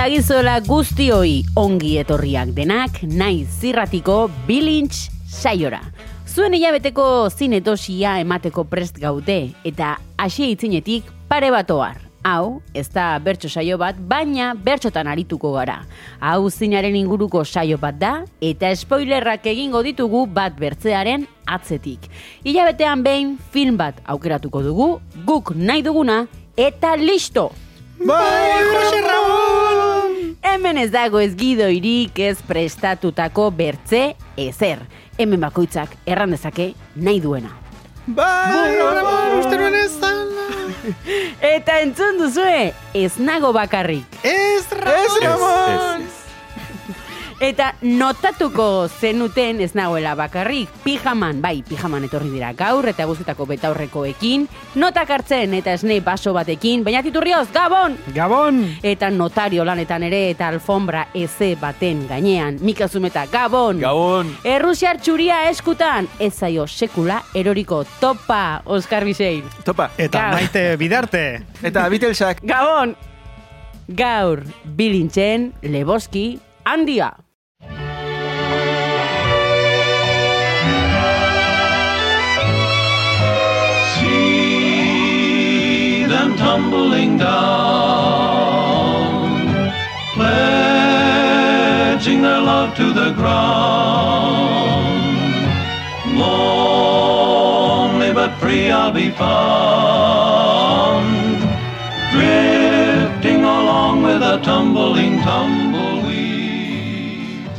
Dagizola guztioi ongi etorriak denak, naiz zirratiko bilintz saiora. Zuen hilabeteko zinetosia emateko prest gaude eta hasi itzinetik pare bat ohar. Hau, ez da bertso saio bat, baina bertxotan arituko gara. Hau zinaren inguruko saio bat da, eta spoilerrak egingo ditugu bat bertzearen atzetik. Hilabetean behin film bat aukeratuko dugu, guk nahi duguna, eta listo! Bai, Jose Ramon! Hemen ez dago ez gidoirik ez prestatutako bertze ezer. Hemen bakoitzak erran dezake nahi duena. Bai, Ramon, uste nuen ez. Eta entzun duzue, ez nago bakarrik. Ez, Ramon! Eta notatuko zenuten ez nagoela bakarrik, pijaman, bai, pijaman etorri dira gaur eta guztetako betaurrekoekin, notak hartzen eta esne baso batekin, baina titurrioz, gabon! Gabon! Eta notario lanetan ere eta alfombra eze baten gainean, Mika Zumeta, gabon! Gabon! Errusiar txuria eskutan, ez zaio sekula eroriko topa, Oskar Bisein. Topa! Eta Gabon. maite bidarte. Eta Beatlesak! Gabon! Gaur, bilintzen, leboski, handia! Tumbling down, pledging their love to the ground. Lonely but free I'll be found, drifting along with a tumbling tumbleweed.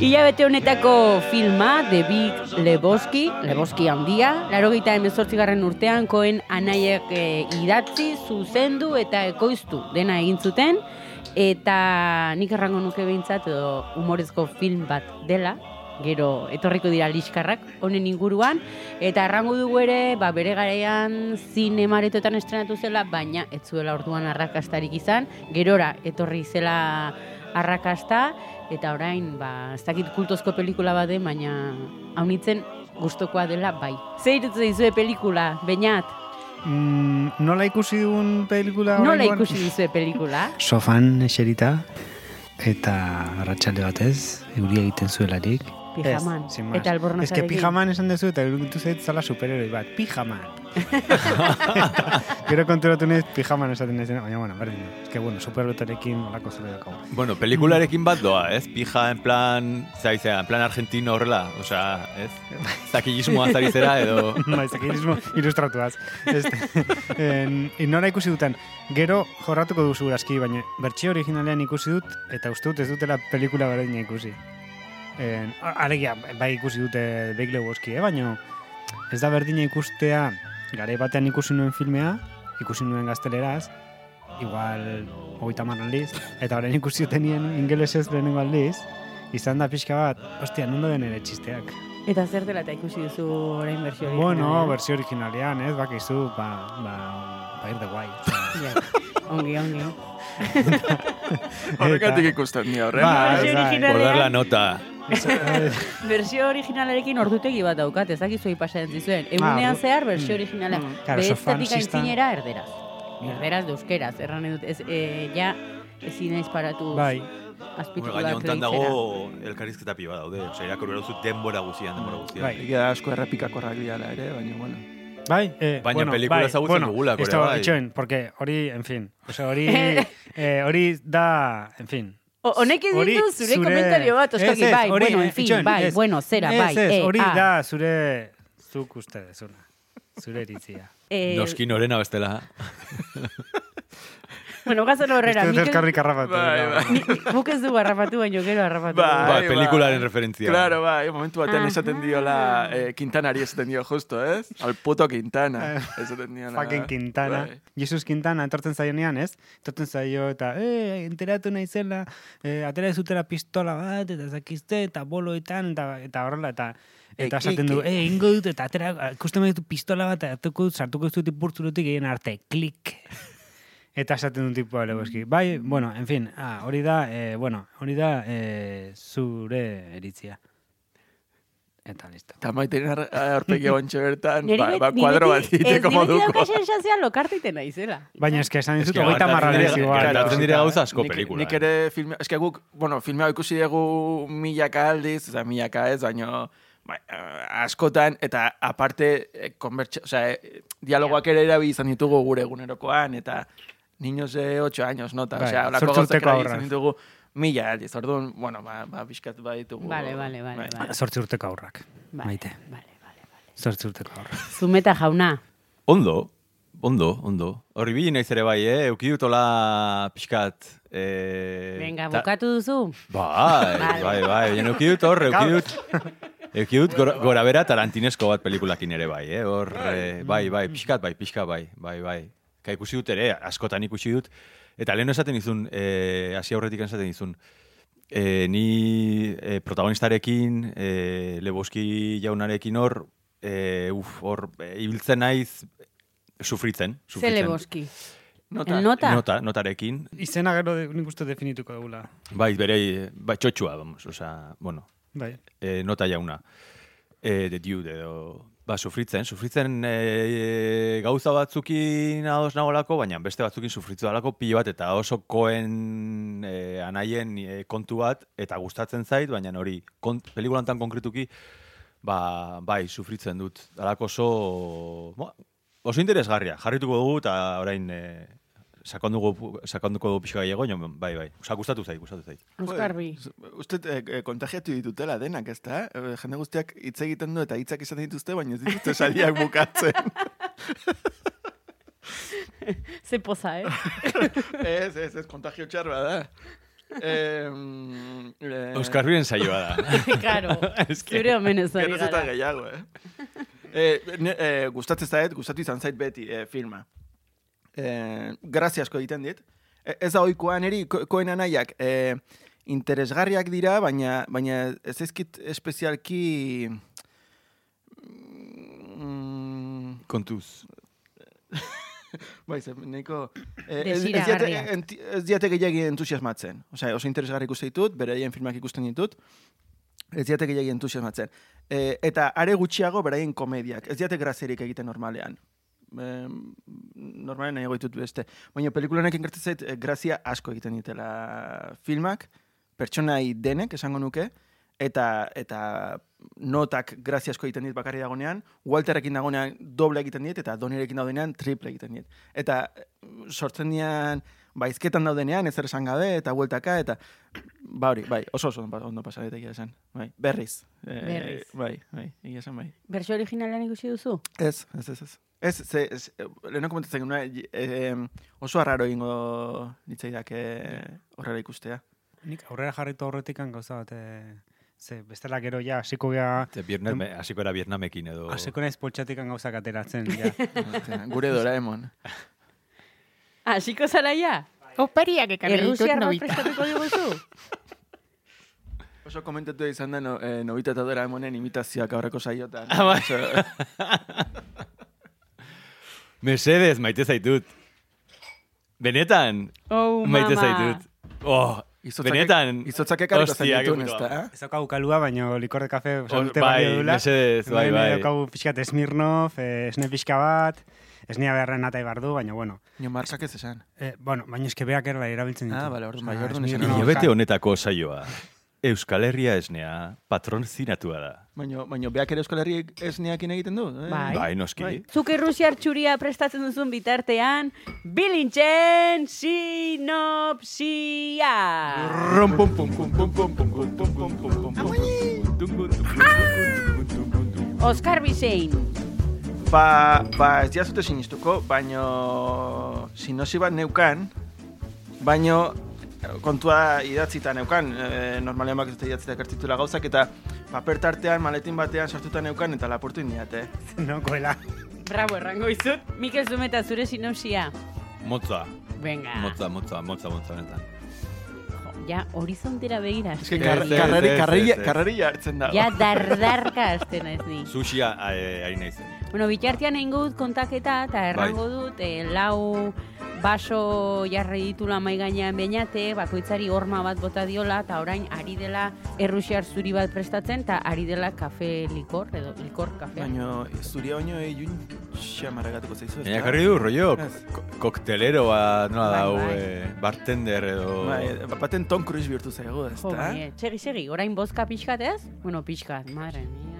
Hilabete honetako filma, The Big Lebowski, Lebowski handia, laro gita emezortzigarren urtean koen anaiek e, idatzi, zuzendu eta ekoiztu. Dena egin zuten, eta nik errango nuke behintzat edo humorezko film bat dela, gero etorriko dira liskarrak honen inguruan, eta errango dugu ere, ba, bere garaian zinemaretoetan estrenatu zela, baina ez zuela orduan arrakastarik izan, gerora etorri zela arrakasta, eta orain, ba, ez dakit kultozko pelikula bade, baina haunitzen gustokoa dela bai. Zer irutzen dizue pelikula, bainat? Mm, nola ikusi dugun pelikula? Nola ikusi dizue pelikula? sofan eserita eta arratsalde batez euri egiten zuelarik. Pijaman. Ez, eta albornozarekin. Ez que pijaman esan dezu eta iruditu zait zala superheroi bat. Pijaman. Gero konturatu naiz pijaman esaten naiz, baina bueno, berdin. Ez que bueno, superherotarekin olako zure daukagu. Bueno, pelikularekin bat doa, ez? Pija en plan, zaizea, en plan argentino horrela, osea, ez? Zakilismoa zari edo... Bai, zekirismo ilustratuaz. Este, en, inora ikusi duten, gero jorratuko duzu aski, baina bertsio originalean ikusi dut, eta uste dut ez dutela pelikula berdina ikusi. En, alegia, bai ikusi dute Big Lebowski, eh? baina ez da berdina ikustea, garai batean ikusi nuen filmea, ikusi nuen gazteleraz, igual hogeita hamar aldiz, eta orain ikusi dutenien ingelesez lehenengo aldiz, izan da pixka bat, ostia, nondo den ere txisteak. Eta zer dela eta ikusi duzu orain bersio hori? Bueno, versio originalean, ez, bakizu, ba, ba, ba ir de guai. Ongi, ongi. Horregatik ikusten ni horren. Ba, ez original- Por dar la nota. Bersio originalarekin ordutegi bat daukat, ez dakizu pasatzen zizuen. Egunean bu- zehar bersio originala. Mm. Claro, sofan Bestetik sistan- aintzinera erderaz. Erderaz de euskeraz, erran dut, ez, e, ja, ezin naiz paratu bai, Bueno, azpititular gaina kreditzera. dago elkarrizketa piba daude. Osea, irakurri duzu denbora guztian, denbora guztian. Bai. Da asko errepikakorrak dira ere, baina, bueno. Bai, eh, Baina bueno, pelikula bai, ezagutzen bueno, dugulako ere, esto, bai. itxoen, porque hori, en fin, o sea, hori, eh, hori da, en fin, O- Honekin Hori ditu zure, komentario bat, oskaki, Ez, ez, bai, hori, bueno, eh, en fin, itxoen, bai, ez. bueno, zera, ez, bai, ez, eh, hori ah. da zure, zuk uste dezuna, zure iritzia. Eh, Noski norena bestela. Bueno, gazen horrera. Uste dut Mikel, eskarrik harrapatu. Bai, no. bai. guk ez dugu harrapatu, baino gero harrapatu. Bai. Bai, pelikularen referentzia. Claro, bai, momentu batean Ah. esaten diola eh, Quintanari esaten dio justo, ez? Al puto Quintana. Esaten diola. Fucking Quintana. Bai. Jesus Quintana etortzen zaionean, ez? Etortzen zaio eta, eh, enteratu naizela, eh, atera zutela pistola bat, eta zakizte, eta boloetan, eta, eta horrela, eta eta Eh, esaten du, eh, ingo dut, eta atera, ikusten ditu pistola bat, eta hartuko dut, sartuko dut ipurtzurutik egin arte, klik. Eta esaten du tipua legoski. Bai, bueno, en fin, ah, hori da, eh, bueno, hori da eh, zure eritzia. Eta listo. Eta maiten aurpegi ontxe bertan, ba, ba, kuadro bat beti- egiteko Ez, moduko. dauka sensazioa lokartiten naizela. Baina eske esan dizut, hogeita gertatzen marra dira- berez igual. gertatzen dira gauza asko pelikula. Nik ere filme, eske guk, bueno, filmea ikusi dugu milaka aldiz, oza, milaka ez, baino bai, eh, askotan, eta aparte, eh, konbertsa, oza, eh, dialogoak ere erabili izan ditugu gure egunerokoan, eta niños de 8 años, nota, Bai, osea, zortzi gauzak urteko erabili haurrak. izan ditugu mila aldiz, orduan, bueno, ba, ba, bizkat baditugu. Vale, vale, vale, bai. vale. Zortzi urteko aurrak. Vale, Maite. Vale, vale, vale. Zortzi urteko aurrak. Zumeta jauna. Ondo, ondo, ondo. Horri bili naiz ere bai, eh? Euki dutola pixkat... Eh, Venga, ta- bukatu duzu. Bai, Vale. bai, bai. Baina euki dut hor, euki dut... Euki dut gora, gora bera tarantinesko bat pelikulakin ere bai, eh? Hor, eh, bai, bai, pixkat bai, pixkat bai, bai, bai. Ka ikusi dut ere, askotan ikusi dut. Eta lehen esaten izun, eh, hasi aurretik esaten izun, eh, ni eh, protagonistarekin, eh, Leboski jaunarekin hor, eh, uf, hor, eh, ibiltzen naiz, sufritzen, sufritzen. Zele boski. Nota. Nota? Nota, notarekin. Izena gero de- nik uste definituko dugula. Bai, bere, bai, txotxua, vamos, osea, bueno, Bai. e, nota jauna. E, the dude, edo, ba, sufritzen, sufritzen e, gauza batzukin ados nagolako, baina beste batzukin sufritzu dalako pilo bat, eta oso koen e, anaien e, kontu bat, eta gustatzen zait, baina hori, kont, pelikulantan konkretuki, ba, bai, sufritzen dut. Dalako oso, bo, oso interesgarria, jarrituko dugu, eta orain, e, sakonduko, sakonduko dugu pixka gehiago, bai, bai, osa, gustatu zait, gustatu zait. Euskarbi. Uste, eh, eh, kontagiatu ditutela denak, ez da? Eh, jende guztiak hitz egiten du eta hitzak izan dituzte, baina ez dituzte saliak bukatzen. Ze poza, eh? ez, ez, ez, kontagio txarra da. Eh, eh, Euskal Herriren saioa da. Claro. Eske- Zure omenez hori Geroz eta gara. gehiago, eh? eh, ne, eh, gustatzen zait, gustatu izan zait beti eh, filma. Eh, grazia asko egiten dit. Eh, ez da oikoa neri, ko, koen anaiak, eh, interesgarriak dira, baina, baina ez ezkit espezialki... Mm, Kontuz. bai, ze, nahiko... Eh, ez, ez, diate, enti- ez diate gehiagi entusiasmatzen. Osea, oso interesgarri ikusten ditut, beraien filmak ikusten ditut, ez diate gehiagi entusiasmatzen. E, eta are gutxiago beraien komediak. Ez diate grazerik egiten normalean. E, normalean nahi ditut beste. Baina pelikulanekin gertatzen zait, eh, grazia asko egiten ditela filmak, pertsonai denek, esango nuke, eta eta notak grazia asko egiten dit bakarri dagonean, Walterrekin dagonean doble egiten dit, eta Donirekin daudenean triple egiten dit. Eta eh, sortzen dian, baizketan daudenean, ezer esan gabe, eta bueltaka, eta ba hori, bai, oso oso ondo, ondo pasaret egia esan. Bai, berriz. E, Berriz. Bai, bai, egia esan bai. Bersio originalean ikusi duzu? Ez, ez, ez, ez. Ez, ze, ez, eh, lehenko komentatzen genuen, eh, oso arraro ingo nitzaidak horrela ikustea. Nik aurrera jarritu aurretikan gauza bat, eh, ze bestela gero ja, hasiko gea, Vietnam, hasiko era Vietnamekin edo... hasiko naiz poltsatikan gauzak ateratzen, ja. Gure Doraemon. Xiko zara ja? Operiak ekarri ditut nobita. prestatuko diguzu? Oso komentatu izan da no, eh, Nobita eta Doraemonen imitazioak aurreko saiotan. Ah, bai. Mesedez, maite zaitut. Benetan, Oh, maite mama. zaitut. Oh, Izotzak- benetan. Izotzak ekarriko zen Hostia, ditun, qué ez puto da? Ez daukagu kalua, baina likor de kafe Hor, salute bai, balio dula. mesedez, bai, Hemen bai. daukagu pixkat Smirnov, eh, esne pixka bat, esnea beharren natai bardu, baina bueno. Nio markak ez esan. Eh, bueno, baina eske beak erla erabiltzen ditu. Ah, bale, orduan, bai, orduan esan ja- honetako saioa. Euskal Herria esnea patronzinatua da. Baina, baina beak ere Euskal Herriek esneakin egiten du? Eh? Bai. Bai, noski. Bai. Zuk errusiar txuria prestatzen duzun bitartean, bilintzen sinopsia! Rum, pum, pum, pum, pum, pum, pum, pum, pum, pum, pum, pum, pum. Oskar Bisein. Ba, ba ez diazute sinistuko, baino sinosi bat neukan, Baino, kontua idatzita neukan, e, normalean bak ez dut idatzita ekartitula gauzak, eta paper tartean, maletin batean sartuta neukan, eta lapurtu indiat, eh? No, koela. Bravo, errango izut. Mikel Zumeta, zure sinopsia. Motza, Venga. motza, motza, motza, motza, netan. Ja, horizontera begira. Ez que Ez, kar, ez, karreri, ez, karreri, ez, ez. karreri hartzen dago. Ja, dardarka azten ez ni. Sushia eh, ari nahi zen. Bueno, bitartean egin dut kontaketa eta errango dut eh, lau baso jarri ditula mai gainean beñate, bakoitzari horma bat bota diola eta orain ari dela errusiar zuri bat prestatzen eta ari dela kafe likor edo likor kafe. Baino, zuria baino egin xamarragatuko zaizu, ez Baina jarri du, rollo, Ez. ko- koktelero bat, nola Bai, dau, bai. eh, bartender edo... Bai, baten Tom Cruise bihurtu zaigu, ez Jo, bai, eh, segi, segi, orain bozka pixkat ez? Bueno, pixkat, madre mia.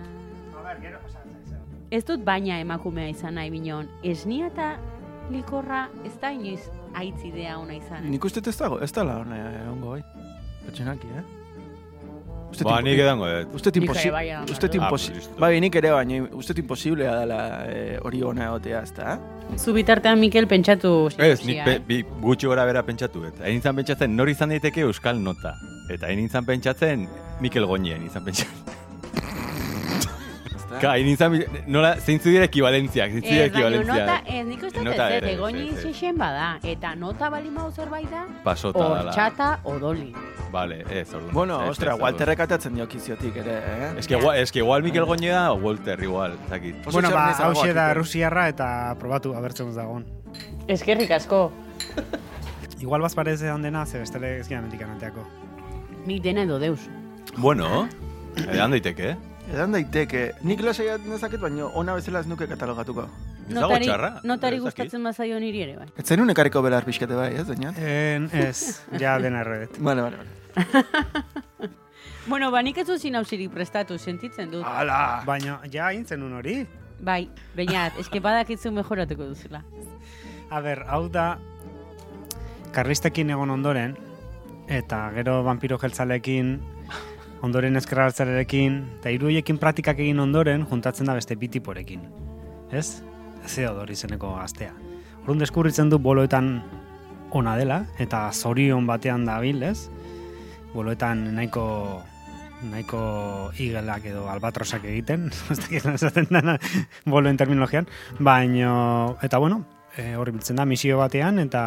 Ez dut baina emakumea izan nahi binon. Esnia eta likorra ez da inoiz aitz idea ona izan. eh? Nik uste ez dago, ez dala hona ongo, bai. Pertsenaki, eh? Uste Ba, nik edango dut. Uste Nik ere imposible. bai Uste. Ah, imposible. Bai, nik ere baina, uste imposiblea dela eh, hori ona egotea, ez da? Zu bitartean Mikel pentsatu Ez, nik pe, eh? bi, gutxi gora bera pentsatu, eta hain izan pentsatzen nor izan daiteke Euskal Nota. Eta hain izan pentsatzen Mikel Goñien izan pentsatzen. Ka, hain izan, nola, zeintzu dira ekibalentziak, zeintzu dira baina nota, ez, nik uste Nota ez, ez. xixen bada, eta nota bali mau zerbait da, Pasota dala. hortxata odoli. Vale, ez, orduan. Bueno, Ez, ostra, ez, Walterrek atatzen dio kiziotik ere, eh? Ez que, igual, es que igual Mikel Goñi da, o Walter igual, zakit. Bueno, ba, hause da. Rusiarra eta probatu abertzen ez dagoen. Eskerrik asko, Igual baz parez edan dena, ze bestele ez gira mentik anateako. nik dena edo deus. Bueno, edan daiteke, eh? Edan daiteke, nik lasai nezaket, baina ona bezala ez nuke katalogatuko. Ez dago Notari, txarra. notari ez dakit. gustatzen bazaio niri ere, bai. Ez zenun ekarriko belar pixkate bai, ez, dainat? En, ez, ja dena erredet. Vale, vale, vale. Bueno, ba, nik ez du sinausirik prestatu, sentitzen dut. Ala! Baina, ja hintzen un hori. Bai, bainat, eske badakitzu mejoratuko duzula. A ber, hau da, karlistekin egon ondoren, eta gero vampiro jeltzalekin, ondoren ezkerra jeltzalerekin, eta hiru horiekin praktikak egin ondoren, juntatzen da beste bitiporekin. Ez? Theodor izeneko gaztea. Orduan deskubritzen du boloetan ona dela, eta zorion batean dabil, ez? Boloetan nahiko nahiko igelak edo albatrosak egiten, ez dakit esaten dena boloen terminologian, baino, eta bueno, e, hori biltzen da misio batean, eta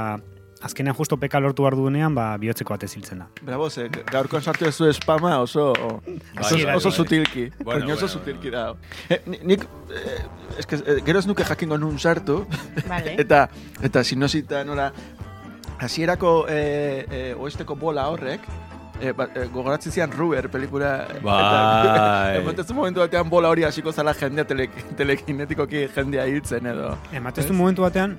azkenean justo peka lortu behar duenean, ba, bihotzeko batez hiltzen da. Bravo, ze, gaurkoan sartu ez du spama oso, oso, Bai, bai, oso bai. sutilki. Bueno, oso bueno, sutilki da. Eh, ni- nik, eh, eske, eh, gero ez nuke jakingo nun sartu, Vale. eta, eta sinosita nora, hasierako eh, eh, oesteko bola horrek, eh, ba, eh, gogoratzen zian Ruber pelikula. Bai. Eta, momentu batean bola hori hasiko zala jendea tele, telekinetikoki jendea hiltzen edo. Ematezu momentu batean,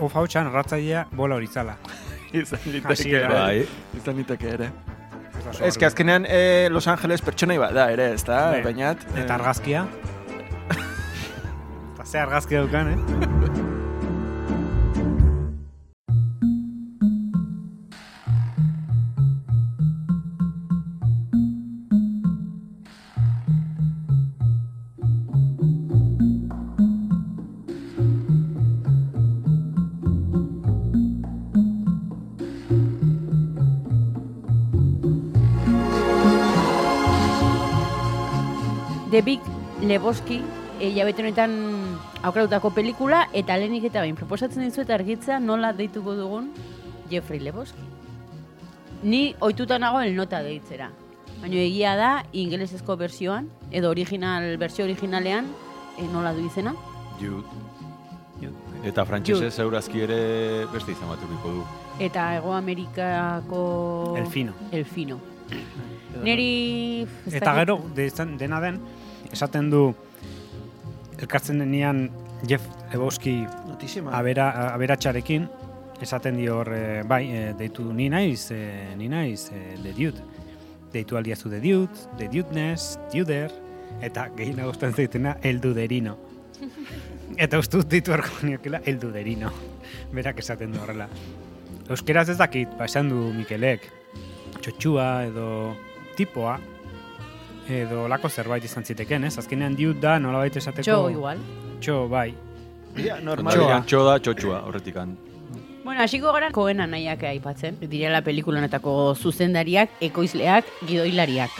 of hau txan, ratzailea bola hori zala. Izan liteke ere. Bai. Izan liteke ere. Ez que azkenean eh, Los Angeles pertsonai bat da ere, ez da? Bai. Bainat. eh, Eta argazkia. Eta ze argazkia dukan, eh? The Big Lebowski, e, jabete honetan aukeratutako pelikula, eta lehenik eta bain proposatzen dizuet argitza nola deituko dugun Jeffrey Lebowski. Ni ohituta nagoen nota deitzera. Baina egia da, ingelesezko versioan, edo original, versio originalean, e, nola du izena? Jude. Eta frantsesez eurazki ere beste izan bat edukiko du. Eta Ego Amerikako... El fino. El fino. Neri... Eta gero, de- dena den, esaten du, elkartzen denean Jeff Lebowski abera, aberatsarekin, esaten dio hor, eh, bai, eh, deitu ni naiz, eh, ni naiz, eh, The Dude. Deitu aldiazu The Dude, The Dudeness, Duder, eta gehien gustatzen zaitena, El Duderino. Eta uste dut ditu erko niokela, El Duderino. Berak esaten du horrela. Euskeraz ez dakit, ba, esan du Mikelek, txotxua edo tipoa, edo lako zerbait izan ziteken, ez? Azkenean diut da, nolabait esateko... Txo, igual. Txo, bai. Ja, normal. Txoa. Txo da txotxua, horretikan. Bueno, hasiko gara koen anaiak aipatzen. Direla pelikulanetako zuzendariak, ekoizleak, gidoilariak.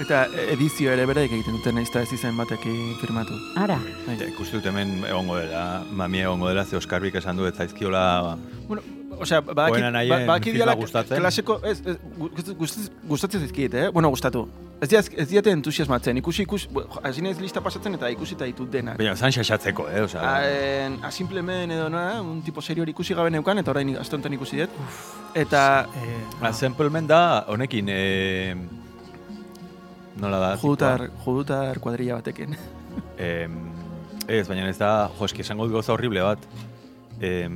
Eta edizio ere beraik egiten duten naiz eta ez izen batekin firmatu. Ara, Ja, ikusi dut hemen egongo dela, mami egongo dela, ze Oskarbik esan du ez zaizkiola... Bueno, Osea, badaki, Koen anaien badaki filma diala gustatzen? klaseko, ez, ez gust- gust- gustatzen zizkiet, eh? Bueno, gustatu. Ez diaz, ez diate entusiasmatzen, ikusi ikusi, bo, hasi naiz lista pasatzen eta ikusi eta ditut denak. Baina, zan xaxatzeko, eh? Osa, Haen, a simplemen edo nola, un tipo serio hori ikusi gabe neukan, eta orain aste honetan ikusi dut. Eta Eh, a Simplement da, honekin, eh, nola da? judutar, judutar kuadrilla batekin. Eh, ez, baina ez da, jo, eski esango dut gauza horrible bat. Eh,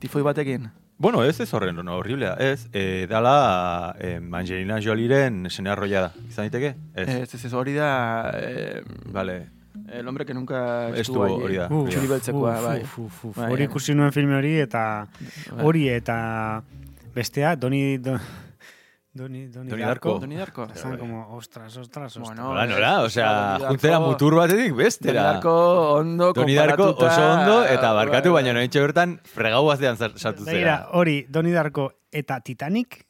Tifoi batekin. bueno, ez ez horren, no, horriblea, ez. Eh, dala, eh, Angelina Jolieren sene arroia da, izan diteke? Ez, Ez, ez, ez, hori da... Eh, vale. El hombre que nunca Estuvo, hori da. Uf, Txuri beltzekoa, bai. Bai, Hori ikusi nuen filme hori eta Bai. hori eta bestea Doni do, Doni Doni, Doni Darko. Darko. Doni Darko. Esan como ostras, ostras, ostras. Bueno, Nola, nola, osea, Doni Darko- juntzera mutur batetik Doni bestera. Darko ondo Doni Darko oso ondo, eta barkatu, Bai, baina bai. nointxe bertan fregau batean zar- sartu Begira, zera. hori Doni Darko eta Titanic,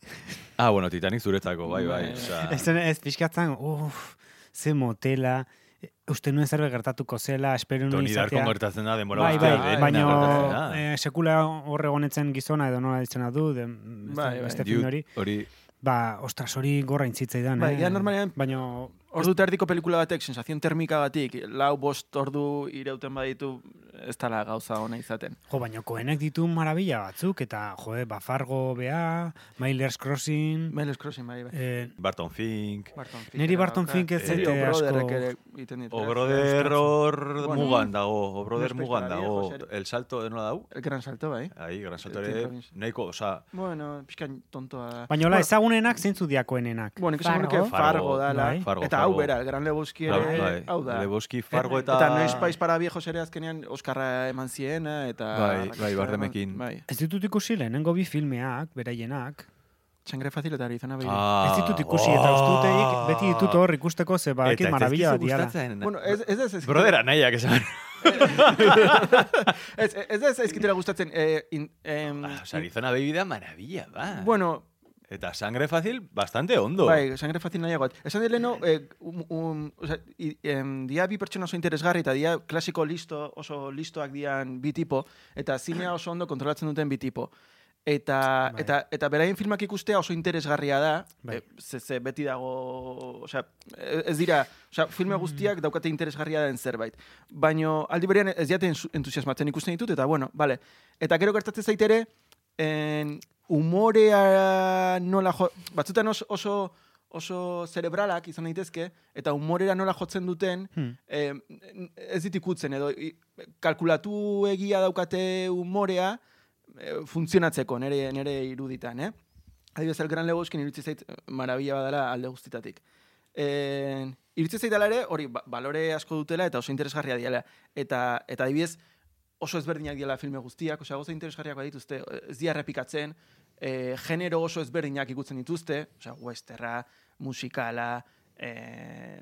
Ah, bueno, Titanic zuretzako, bai, bai. osea, ez, ez pixkatzen, uff, ze motela, uste nuen zerbait gertatuko zela, espero nuen Doni Darko izatea. gertatzen da, denbora Bai, bai, dena baina eh, sekula horregonetzen gizona edo nola ditzena du, de, Bai, bai. beste hori. Hori, Ba, ostras, hori gorra intzitzaidan, Bai, eh? normalean- Baina, Ordu eta erdiko pelikula batek, sensazion termika batik, lau bost ordu irauten baditu, ez dala gauza ona izaten. jo, baina koenek ditu marabila batzuk, eta, jo, ba, Fargo bea, Miller's Crossing, Miles Crossing, bai, bai. eh, Barton Fink, Barton Fink Neri Barton. Fink ez Eri zaite asko- O'Brotherrek ere egiten dit. O eh? Brother hor Bueno. mugan dago, o Brother No mugan dago, el salto de nola dau? El gran salto, bai. Ahí, gran salto Eh, ere, nahiko, osa, Bueno, pixkan tontoa da. baina, hola, ezagunenak zeintzu diakoenenak. Bueno, ikusi Fargo. Fargo, dala. bai. Fargo, eta. Hau bera, el gran Lebowski ere, bai, hau da. Lebowski, Fargo eta... Eta Noiz Pais para Viejos ere azkenean Oskarra eman ziena, eta... Bai, bai, bardemekin. Bai, Ez ditut ikusi lehenengo bi filmeak, beraienak. txangre fazil eta Arizona Baby. Ah, ez ditut ikusi, eta ustuteik beti ditut hor ikusteko, ze ez marabila bat diala. Bueno, ez, ez ez ez... Brother anaiak esan. ez, ez ez ezkitela gustatzen. Eh, in, em, Ah, Arizona Baby da maravilla, ba. bueno, Eta sangre fácil, bastante ondo. bai, sangre fazil nahiagoat. Esan dut leheno, eh, um, um, o sea, i, em, dia bi pertsona oso interesgarri, eta dia klasiko listo, oso listoak dian bi tipo, eta zinea oso ondo kontrolatzen duten bi tipo. Eta, Bai. eta, eta beraien filmak ikustea oso interesgarria da, Bai. eh, ze, ze beti dago, osea, ez dira, osea, filme guztiak daukate interesgarria den zerbait. Baino aldi berean ez diaten entusiasmatzen ikusten ditut, eta bueno, vale. Eta gero gertatzen zaitere, en, umorea nola jo, batzutan oso, oso, oso cerebralak izan daitezke, eta umorera nola jotzen duten, Hmm. eh, ez dit ikutzen, edo i- kalkulatu egia daukate umorea, eh, funtzionatzeko nere, nere iruditan, eh? Adibidez, el gran legoskin iritsi zait eh, marabila badala alde guztitatik. Eh, iritsi zait ere, hori, ba- balore asko dutela eta oso interesgarria diela. Eta, eta adibidez, oso ezberdinak diela filme guztiak, oso interesgarriak badituzte, ez dira errepikatzen, eh, genero oso ezberdinak ikutzen dituzte, osea, westerra, musikala, eh,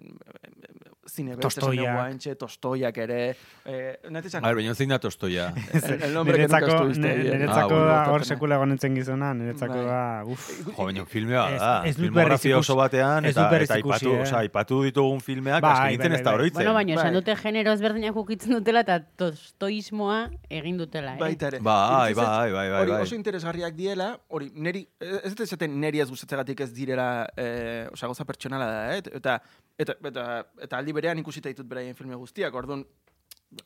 zine Tostoiak. guantxe, tostoiak ere, eh, A ver, baina zein da tostoia. el, el nombre que nunca Niretzako, bien. niretzako Ah, da hor sekula egonetzen gizona, niretzako Bai. da, uf. Jo, baina filmea Ez- da. ez dut Filmografia oso batean, ez eta, eta ipatu, eh. osea, ipatu ditugun filmeak, Bai, azken nintzen bai, ez da bai, bai. Bueno, baina esan Bai. dute genero ezberdinak ukitzen dutela eta tostoismoa egin dutela, eh? Baita ere. Bai, bai, bai, bai, Hori bai. oso interesgarriak diela, hori, neri, ez dut esaten neri ez gustatzegatik ez direla, eh, osea, gauza pertsonala da, eh? Eta, eta, eta, eta aldi berean ikusita ditut beraien filme guztiak, orduan,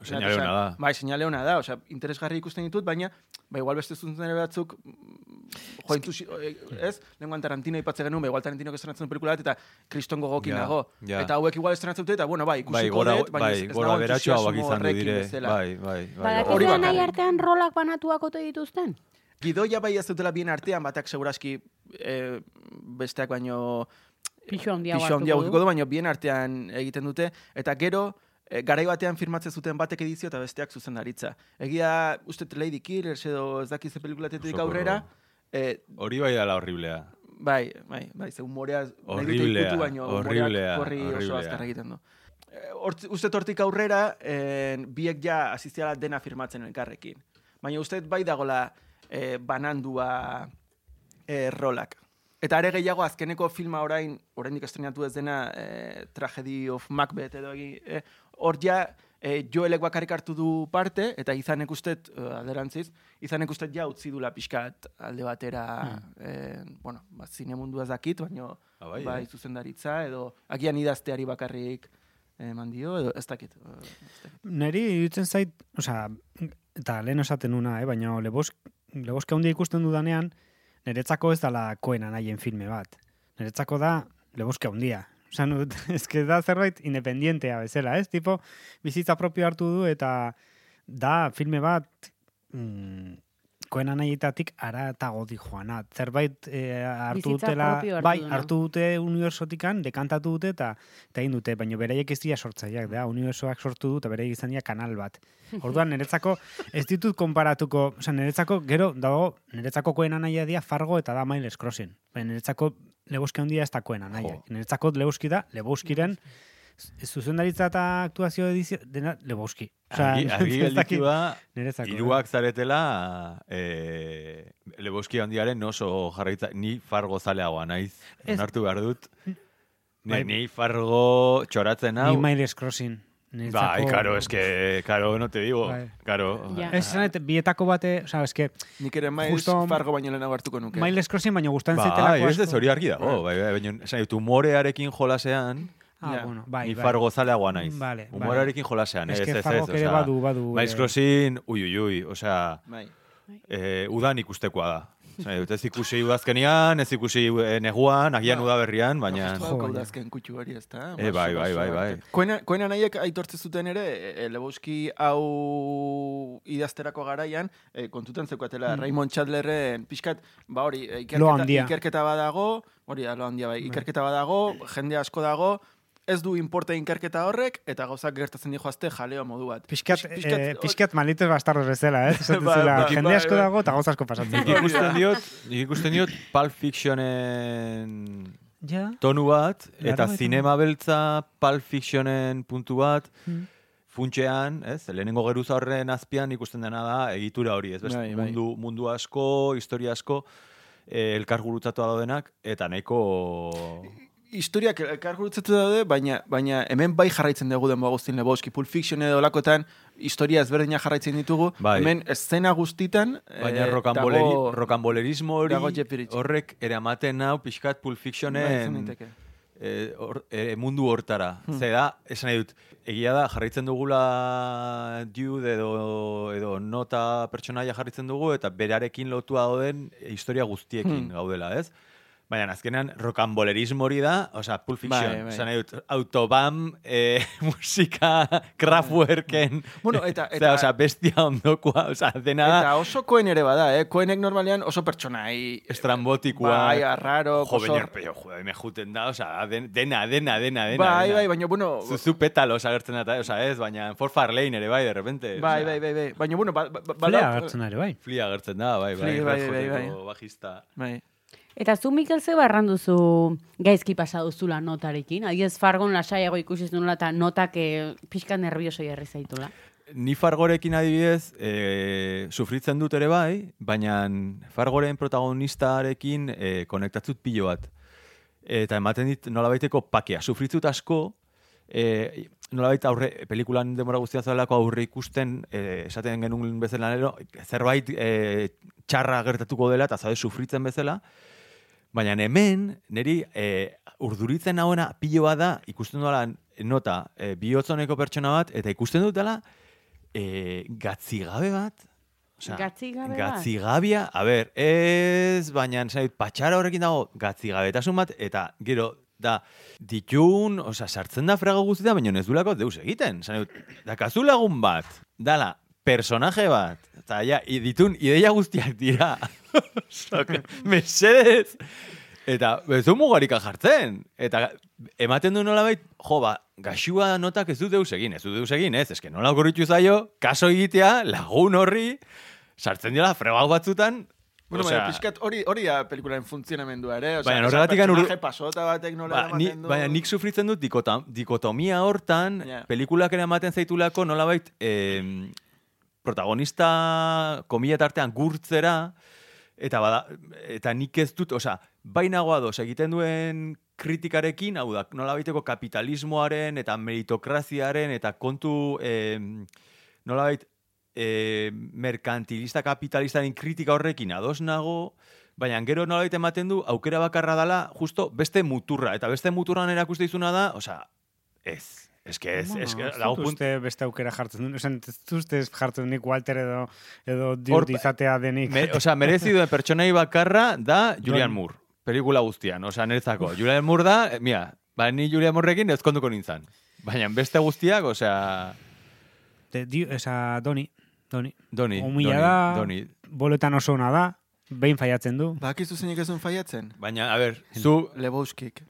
Seinale ona da. Bai, seinale ona da, osea, interesgarri ikusten ditut, baina, ba, igual beste zuntzen batzuk, mm, jo, intusi, eh, ez? Lenguan Tarantino ipatze genuen, ba, igual Tarantino estrenatzen du pelikula bat, eta kriston gogokin nago. ja. Eta hauek igual estrenatzen dute, eta, bueno, bai, ikusiko Bai, gora, dut, baina bai, ez, ez gora bak entusiasmo izan du dire. bezala. Bai, bai, bai. Badakizue Hori nahi bakarrik. artean rolak banatuak ote dituzten? Gidoia bai ez dutela bien artean, batak seguraski eh, besteak baino Pixo handia hartuko du, baino bien artean egiten dute, eta gero eh, garai batean firmatzen zuten batek edizio eta besteak zuzendaritza. Egia, uste Lady Killers edo ez dakiz pelikulatetik aurrera, eh, Hori bai dela horriblea. bai, bai, bai, ze humorea Horriblea, baino horriblea, humoreak korri oso horriblea. azkar egiten du. Eh, Hortz, uste tortik aurrera, eh, biek ja asistiala dena firmatzen elkarrekin. Baina uste bai dagola e, banandua e, rolak. Eta are gehiago azkeneko filma orain, oraindik estrenatu ez dena, e, Tragedy of Macbeth edo egi, e, hor ja, e, Joelek bakarrik hartu du parte, eta izanek ustet, e, alderantziz, izanek ustet ja utzi dula pixkat alde batera, e, bueno, ba, zine mundu dakit, baina Ah, bai, bai, zuzendaritza, edo agian idazteari bakarrik eman dio, edo ez dakit. ez dakit. Neri iruditzen zait, osea, eta lehen esaten nuna, eh, baina lebosk, leboske handia ikusten dudanean, niretzako ez dala koen anaien filme bat. Niretzako da leboske handia. Osa, eske da zerbait independientea bezala, ez? Tipo, bizitza propio hartu du eta da filme bat mm, koen anaietatik ara eta godi joana. Zerbait eh, hartu Bizitza dutela, hartu bai, hartu dute unibersotikan, dekantatu dute eta eta egin dute, baina beraiek ez dira sortzaileak, da, unibersoak sortu du eta beraiek izan dira kanal bat. Orduan, niretzako ez ditut konparatuko, osea, niretzako, gero, dago, niretzako koen anaia dia Fargo eta da Miles Crossing. Baina niretzako Lebowski handia ez da koen anaia. Jo. Niretzako Lebowski da, Lebowskiren zuzendaritza eta aktuazio edizio, dena Lebowski. Osea, Argi, argi gelditu da, eh. hiruak zaretela, e, Leboski handiaren oso jarraitza, ni fargo zaleagoa naiz, Ez- onartu behar dut. Ni, Bai. ni fargo txoratzen hau. Ni Miles Crossing. Bai, karo, eske, karo, no te digo, Bai. karo. Ja. Ez esan, bietako bate, osea, eske, Nik ere maiz Justo- fargo baino lehenago hartuko nuke. Miles Crossing baino gustatzen Bai, zaitelako ez ez hori argi dago, bai, bai, baina, esan humorearekin jolasean, Ah, Ja. bueno, bai, ni bai. fargo zaleagoa naiz. Vale, vale. Humorearekin jolasean, ez, Ez ez, que ez, ere osea, badu- badu, eh, Crossing, ui, ui, ui, osea, Bai. eh, udan ikustekoa da. Esan dut, ez ikusi udazkenian, ez ikusi eh, neguan, agian Ba. udaberrian, baina... Jo, baina. udazken kutxu hori, ez da? Eh, bai, bai, bai, bai. Koena, koena nahiek aitortze zuten ere, e, Lebowski hau idazterako garaian, e, kontutan zeukatela, Raymond Chandlerren, pixkat, ba hori, e, ikerketa, ikerketa badago, hori da, lo handia bai, ikerketa badago, jende asko dago, ez du importe ikerketa horrek, eta gauzak gertatzen dijoazte jaleo modu bat. Pixkat, Pix- eh, pixkat malitos bastardos bezala, ez? Bai, zela, bai, jende bai, asko bai. dago eta gauz asko pasatzen. Nik ikusten diot, nik ikusten diot Pulp Fictionen Ja, tonu bat, eta zinema beltza Pulp Fictionen puntu bat, Hmm. funtxean, ez, lehenengo geruza horren azpian ikusten dena da egitura hori, ez, best, Bai, bai. mundu, mundu asko, historia asko, eh, elkar gurutzatu daudenak, eta nahiko... historiak elkar gurutzatu daude, baina, baina hemen bai jarraitzen dugu denbo Agustin Lebowski, Pulp Fiction edo lakotan, historia ezberdina jarraitzen ditugu, Bai. hemen eszena guztitan, Baina eh, rokanboleri, dago- rokanbolerismo hori horrek eramaten hau pixkat Pulp Fictionen eh, hor- eh, mundu hortara. Ze da, esan nahi dut, egia da, jarraitzen dugula dude edo, edo nota pertsonaia jarritzen dugu, eta berarekin lotua dauden historia guztiekin gaudela, ez? Baina azkenean rokanbolerismo hori da, osea, Pulp Fiction, Bai, bai. dut, autobam, eh, musika, Kraftwerken, Bueno, eta- eta- osea, bestia ondokoa, osea, dena da, Eta oso koen ere bada, eh? Koenek normalean oso pertsonai. estrambotikoa. Bai, arraro, Jo, oso... baina, pero, joder, me juten da, osea, den- dena, dena, dena, dena. Bai, dena. bai, baina, bueno... Zuzu petalos agertzen da, osea, ez, baina For Farlane ere bai, de repente. Bai, bai, bai, bai. Baina, bueno, ba, ba, ba, Flea badau- agertzen ere, bai. Flia agertzen da, bai, bai, Flea, bai, Red bai, Hoteko bai. bajista. Bai. Eta zu, Mikel, ze barran duzu gaizki pasa duzula notarekin? Adiez, fargon lasaiago ikusi zenula eta notak eh, pixka nervioso jarri zaitula. Ni Fargorekin adibidez, e, sufritzen dut ere bai, baina Fargoren protagonistarekin e, konektatzut pilo bat. Eta ematen dit nolabaiteko pakea. Sufritzut asko, e, nolabait aurre, pelikulan demora guztia zelako aurre ikusten, e, esaten genuen bezala nero, zerbait e, txarra gertatuko dela, eta zaude sufritzen bezala, Baina hemen, niri e, urduritzen hauena pilo bat da, ikusten dela nota e, bihotzoneko pertsona bat, eta ikusten dutela e, gatzigabe bat. Osea, Gatzigabe? Gatzigabia, a ber, ez, baina dut, patxara horrekin dago gatzigabetasun bat, eta gero, da, ditun, osea, sartzen da frago guztietan, baina ez dulako deus egiten. Esan dut, dakazu lagun bat, dala, personaje bat, eta ja, ditun ideia guztiak dira. Mesedez. Eta ez du mugarika jartzen. Eta ematen du nolabait, jo, ba, gaxua notak ez du deus egin, ez du deus egin, ez, eske nola okorritu zaio, kaso egitea, lagun horri, sartzen dira fregau batzutan, Bueno, baina pixkat hori, hori da pelikularen funtzionamendua ere. Osea, Baina horregatik ur- personaje pasota batek nola Ba, ni, du. baina nik sufritzen dut dikotomia hortan, Ja. pelikulak ere ematen zaitulako nolabait em, protagonista komila tartean gurtzera, eta bada, eta nik ez dut, osea, bainagoa doz egiten duen kritikarekin, hau da, nola baiteko kapitalismoaren eta meritokraziaren eta kontu, eh, nola bait, eh, merkantilista kapitalistaren kritika horrekin ados nago, baina gero nola ematen du, aukera bakarra dala, justo beste muturra, eta beste muturran erakuste izuna da, osea, ez. Ez que ez, ez dago dut punt, uste beste aukera jartzen duen. Osan, ez uste jartzen nik Walter edo, edo Hor- Dude izatea denik. Me, osea, merezi duen pertsonai bakarra da Julian Don- Moore. Pelikula guztian, osea, niretzako. Julian Moore da, eh, mira, ba, ni Julian Moorerekin ezkonduko nintzen. Baina beste guztiak, osea, De, di, esa, Doni. Doni. Doni, Humila Doni, da. Doni. Boletan oso ona da. Behin faiatzen du. Bakizu zeinek ez duen faiatzen? Baina, a ber, zu, Lebowskik.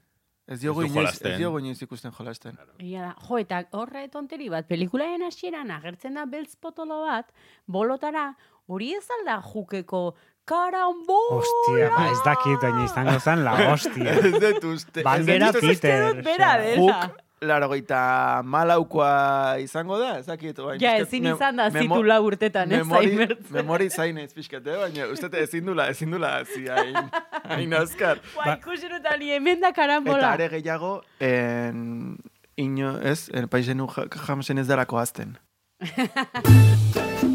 Ez diogu Ez inoiz, ez diogu inoiz ikusten jolasten. Egia da, jo, eta horre tonteri bat, pelikulaen hasieran agertzen da beltz potolo bat, bolotara, hori ez alda jukeko karambola! Hostia, ba, ez dakit, baina izango zen la hostia. Ez dut uste. ez uste- Peter. Dut bera dela. Laro geita malaukoa izango da, ez dakit. oain Ja, pixkat ezin izan da zitu lau urtetan, ez memori, zaimertzen. memori zainez pixkat, eh? baina uste ezin dula, ezin dula, zi, hain, hain azkar. Ba, ikusi dut ali hemen da Eta karambola. are gehiago, en, ino, ez, en paisenu ja- jamsen ez darako azten.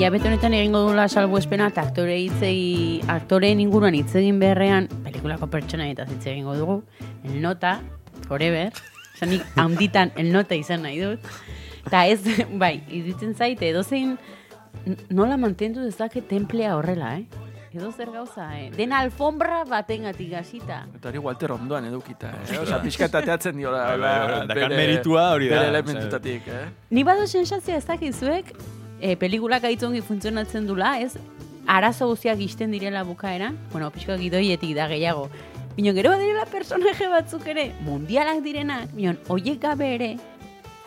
hilabete honetan egingo dula salbuespena eta aktore hitzegi, aktoreen inguruan hitz egin beharrean, pelikulako pertsona eta hitz egingo dugu, el nota, forever, Osa, nik handitan el nota izan nahi dut. Eta ez, bai, iruditzen zaite, edozein nola mantendu dezake templea horrela, eh? Edo zer gauza, eh? Den alfombra batengatik hasita. Eta hori Walter ondoan edukita, eh? Osa, pixkat ateatzen diola. Bai, bai, bai, dakar meritua hori da, Bere elementutatik, eh? Ni badu sensazioa ez dakizuek, e, pelikulak aitzongi funtzionatzen dula, ez? Arazo guztiak isten direla bukaeran, bueno, pixko gidoietik da gehiago. Bino, gero badirela personaje batzuk ere, mundialak direnak, bino, oiek gabe ere,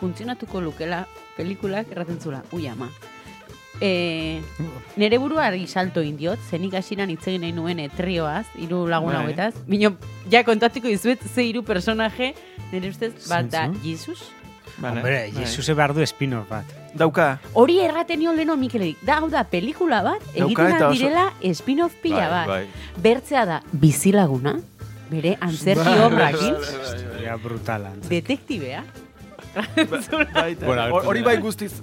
funtzionatuko lukela pelikulak erraten zula, ui ama. E, nere burua argi salto indiot, zenik hasiran hitz egin nahi nuen e, trioaz, hiru lagun Bai. hauetaz. Bino, ja kontatuko dizuet ze hiru personaje, nire ustez, bat da? Jesus, Vale, Hombre, bai. Jesuse behar du spin-off bat. Dauka, Hori erraten nion leno Mikelerik. Da, hau da, pelikula bat, egiten oso- direla spin-off pila bat. bai, Bertzea da, bizilaguna, bere antzerki Bai, obrakin, bai, bai, bai. Brutala. detektibea. Hor- Hori bai guztiz,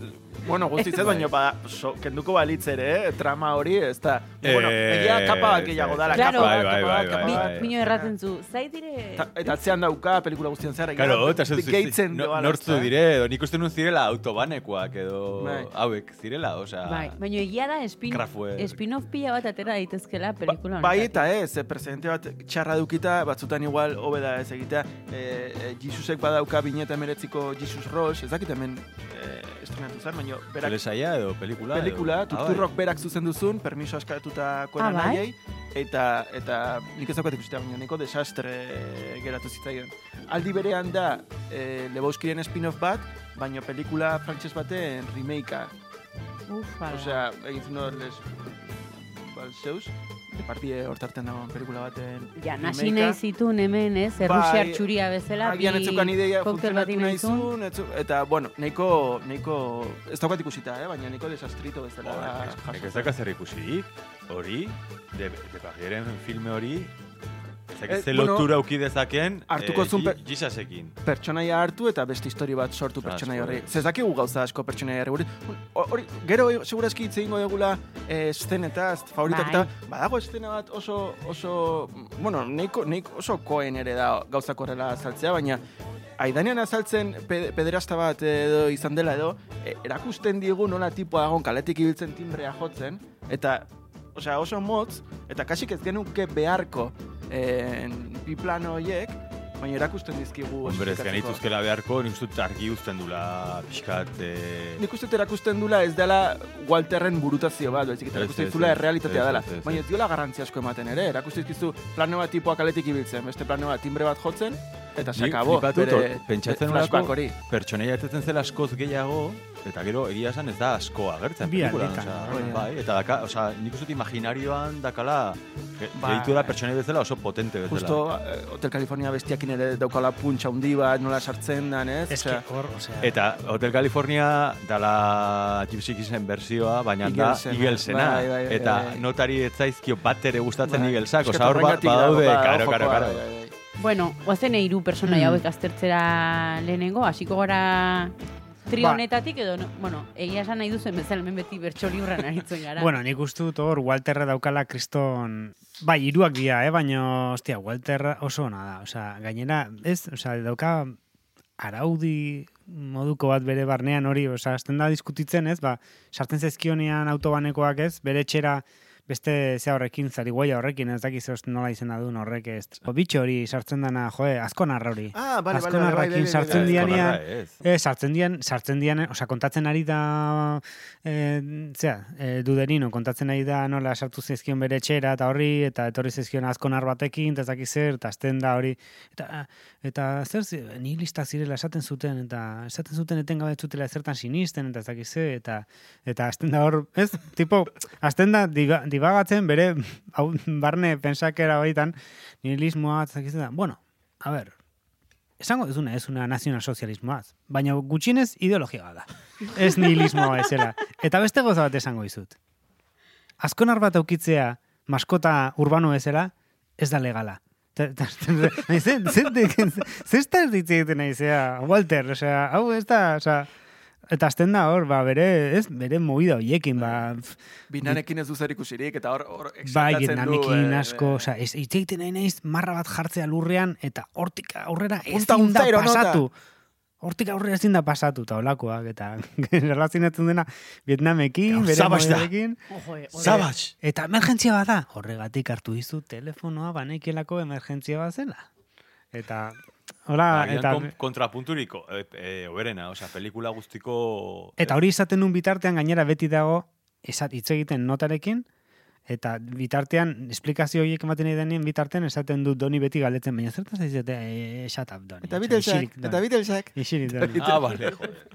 bueno, guztiz ez, baina ba, so, kenduko balitz ere, eh? trama hori, ez da. bueno, Eh, egia kapa bat gehiago dala, Claro. kapa Bai, bat, bai, kapa bai, bat, kapa bai, bat. bai. Mino erraten zu, zait dire... Ta- Eta atzean dauka pelikula guztian zehar. Claro, eta ez gehitzen no, doala, nortzu dire, edo nik uste nun zirela autobanekoak edo Bai. hauek zirela, osea... Bai, baina egia da spin, Kraftwerk. spin-off pila bat atera daitezkela pelikula Bai honetatik. eta ez, eh, presidente bat txarra dukita, batzutan igual hobe da ez egitea. E, e, Jesusek badauka bineta emeretziko Jesus Ross, ez dakit hemen e, estrenatu zen, baina berak Telesaia edo pelikula? pelikula, edo? Ah, Turturrok berak zuzen duzun, permiso askatutako Ah, bai? naiei, eta, eta nik ez daukat ikustea, baina niko desastre geratu zitzaion. Aldi berean da, e, Lebowskiren spin-off bat, baina pelikula frantses baten remakea. Uf, bala. Osea, egin zuen hor les balseus, de partide hortarten dagoen pelikula baten Ja, nasi nahi zitun hemen, ez? Bai, Errusiar txuria bezala, Agian ez zukan ideia funtzionatu nahi inazun. zuen, ez zu- eta, bueno, nahiko, nahiko, ez daukat ikusita, eh? baina nahiko desastrito bezala. Nik ez jaso. daka zer ikusirik, hori, de, de Pagieren filme hori, ezak Eh, ze bueno, lotura uki dezaken, hartuko zuen per- Jisasekin. pertsonaia hartu eta beste histori bat sortu pertsonaia horri. eh. Zezakigu gauza asko pertsonaia horri. Hor- Hori, gero segurazki hitz egingo degula eh, eszenetaz, favoritak Bai. eta badago estena bat oso, oso, bueno, neiko, neiko oso koen ere da gauzak horrela azaltzea, baina Aidanean azaltzen pe- pederasta bat edo izan dela edo, e, erakusten digu nola tipoa dagoen kaletik ibiltzen timbrea jotzen, eta osea, oso motz, eta kasik ez genuke beharko en, bi plano horiek, baina erakusten dizkigu Hombre, ez genituzkela beharko, nik uste argi uzten dula pixkat... Eh, Nik uste erakusten dula ez dela Walterren burutazio bat, baizik eta erakusten dizula errealitatea dela. Baina ez. diola garrantzia asko ematen ere, erakusten dizkizu plano bat tipoa kaletik ibiltzen, beste plano bat timbre bat jotzen, Eta dut, bere pentsatzen flashback hori. pertsonaia etetzen zela askoz gehiago, eta gero egia esan ez da asko agertzen Bi pelikulan, alditan, bai, eta daka, osea, nik uste imaginarioan dakala Bai. gehitu da pertsonaia bezala oso potente bezala. Justo eh, Hotel California bestiakin ere daukala puntxa handi bat, nola sartzen dan, ez? Osea, hor, osea... Eta Hotel California dala Gypsy Kisen versioa, baina da. Eaglesena. Bai, bai, bai, eta bai. notari ez zaizkio bat ere gustatzen bai. Eske osea hor ba- badaude, ba, karo, karo, karo. Bueno, guazen hiru personaia hauek aztertzera lehenengo, hasiko gara trio Ba. honetatik edo, no, bueno, egia esan nahi duzen bezala hemen beti bertso liburran aritzen gara. Bueno, nik uste dut hor Walterra daukala kriston... Bai, hiruak dira, eh? baina, ostia, Walter oso ona da. Osea, gainera, ez, osea, dauka araudi moduko bat bere barnean hori, osea, azten da diskutitzen, ez, ba, sartzen zezkionean autobanekoak ez, bere etxera beste ze horrekin, zari guaia horrekin, ez dakiz nola izena duen horrek ez. O, bitxo hori sartzen dana, joe, azkonarra hori. Ah, bale, bale, bale, bai, bai, bai, sartzen dianean, Konarra, ez. E, sartzen dian, sartzen dian, osea, kontatzen ari da, e, zera, e, duderino, kontatzen ari da nola sartu zizkion bere etxera eta horri, eta etorri zizkion azkonar batekin, eta ez dakit zer, eta azten da hori, eta, eta zer, ni listak zirela esaten zuten, eta esaten zuten etengabe zutela zertan sinisten, eta ez dakit zer, eta, eta azten da hor, ez, tipo, azten da diga, dibagatzen bere, hau, barne pensakera horietan, nihilismoa, ez dakit zer da, bueno, a ber, esango duzuna ez una nazionalsozialismoaz, baina gutxienez ideologia bat da. Ez nihilismoa bezala. Eta beste goza bat esango dizut. Azkonar bat aukitzea maskota urbano bezala, ez da legala. Ta- ta- ta- nahi, Ze ze- ze- ze ez da ez ditze egiten naizea, Walter, osea, hau ez da, osea, eta azten da hor, ba, bere, ez, bere movida hoiekin, ba, pf, Binanekin ez du zer ikusirik, eta hor, hor bai, exaltatzen du. Vietnamekin eh, asko, osea, ez hitz egiten nahi naiz marra bat jartzea lurrean, eta hortik aurrera Punta ezin un da zero nota. pasatu. Hortik aurrera ezin da pasatu, eta olakoak, eta relazionatzen dena Vietnamekin, bere moderekin, Ojo, eh, eta emergentzia bat da. Horregatik hartu dizu telefonoa banekielako emergentzia bat zela. Eta, hola, Agian eta, kon- kontrapunturiko, e, e, oberena, osea, pelikula guztiko... eta hori izaten nun bitartean gainera beti dago, esat hitz egiten notarekin, eta bitartean, esplikazio horiek ematen nahi denien bitartean esaten dut doni beti galdetzen, baina zertaz zaizete, e, shut up, doni. Eta Beatlesak, Doni. eta Beatlesak. Isilik, doni. Ah, vale, joder.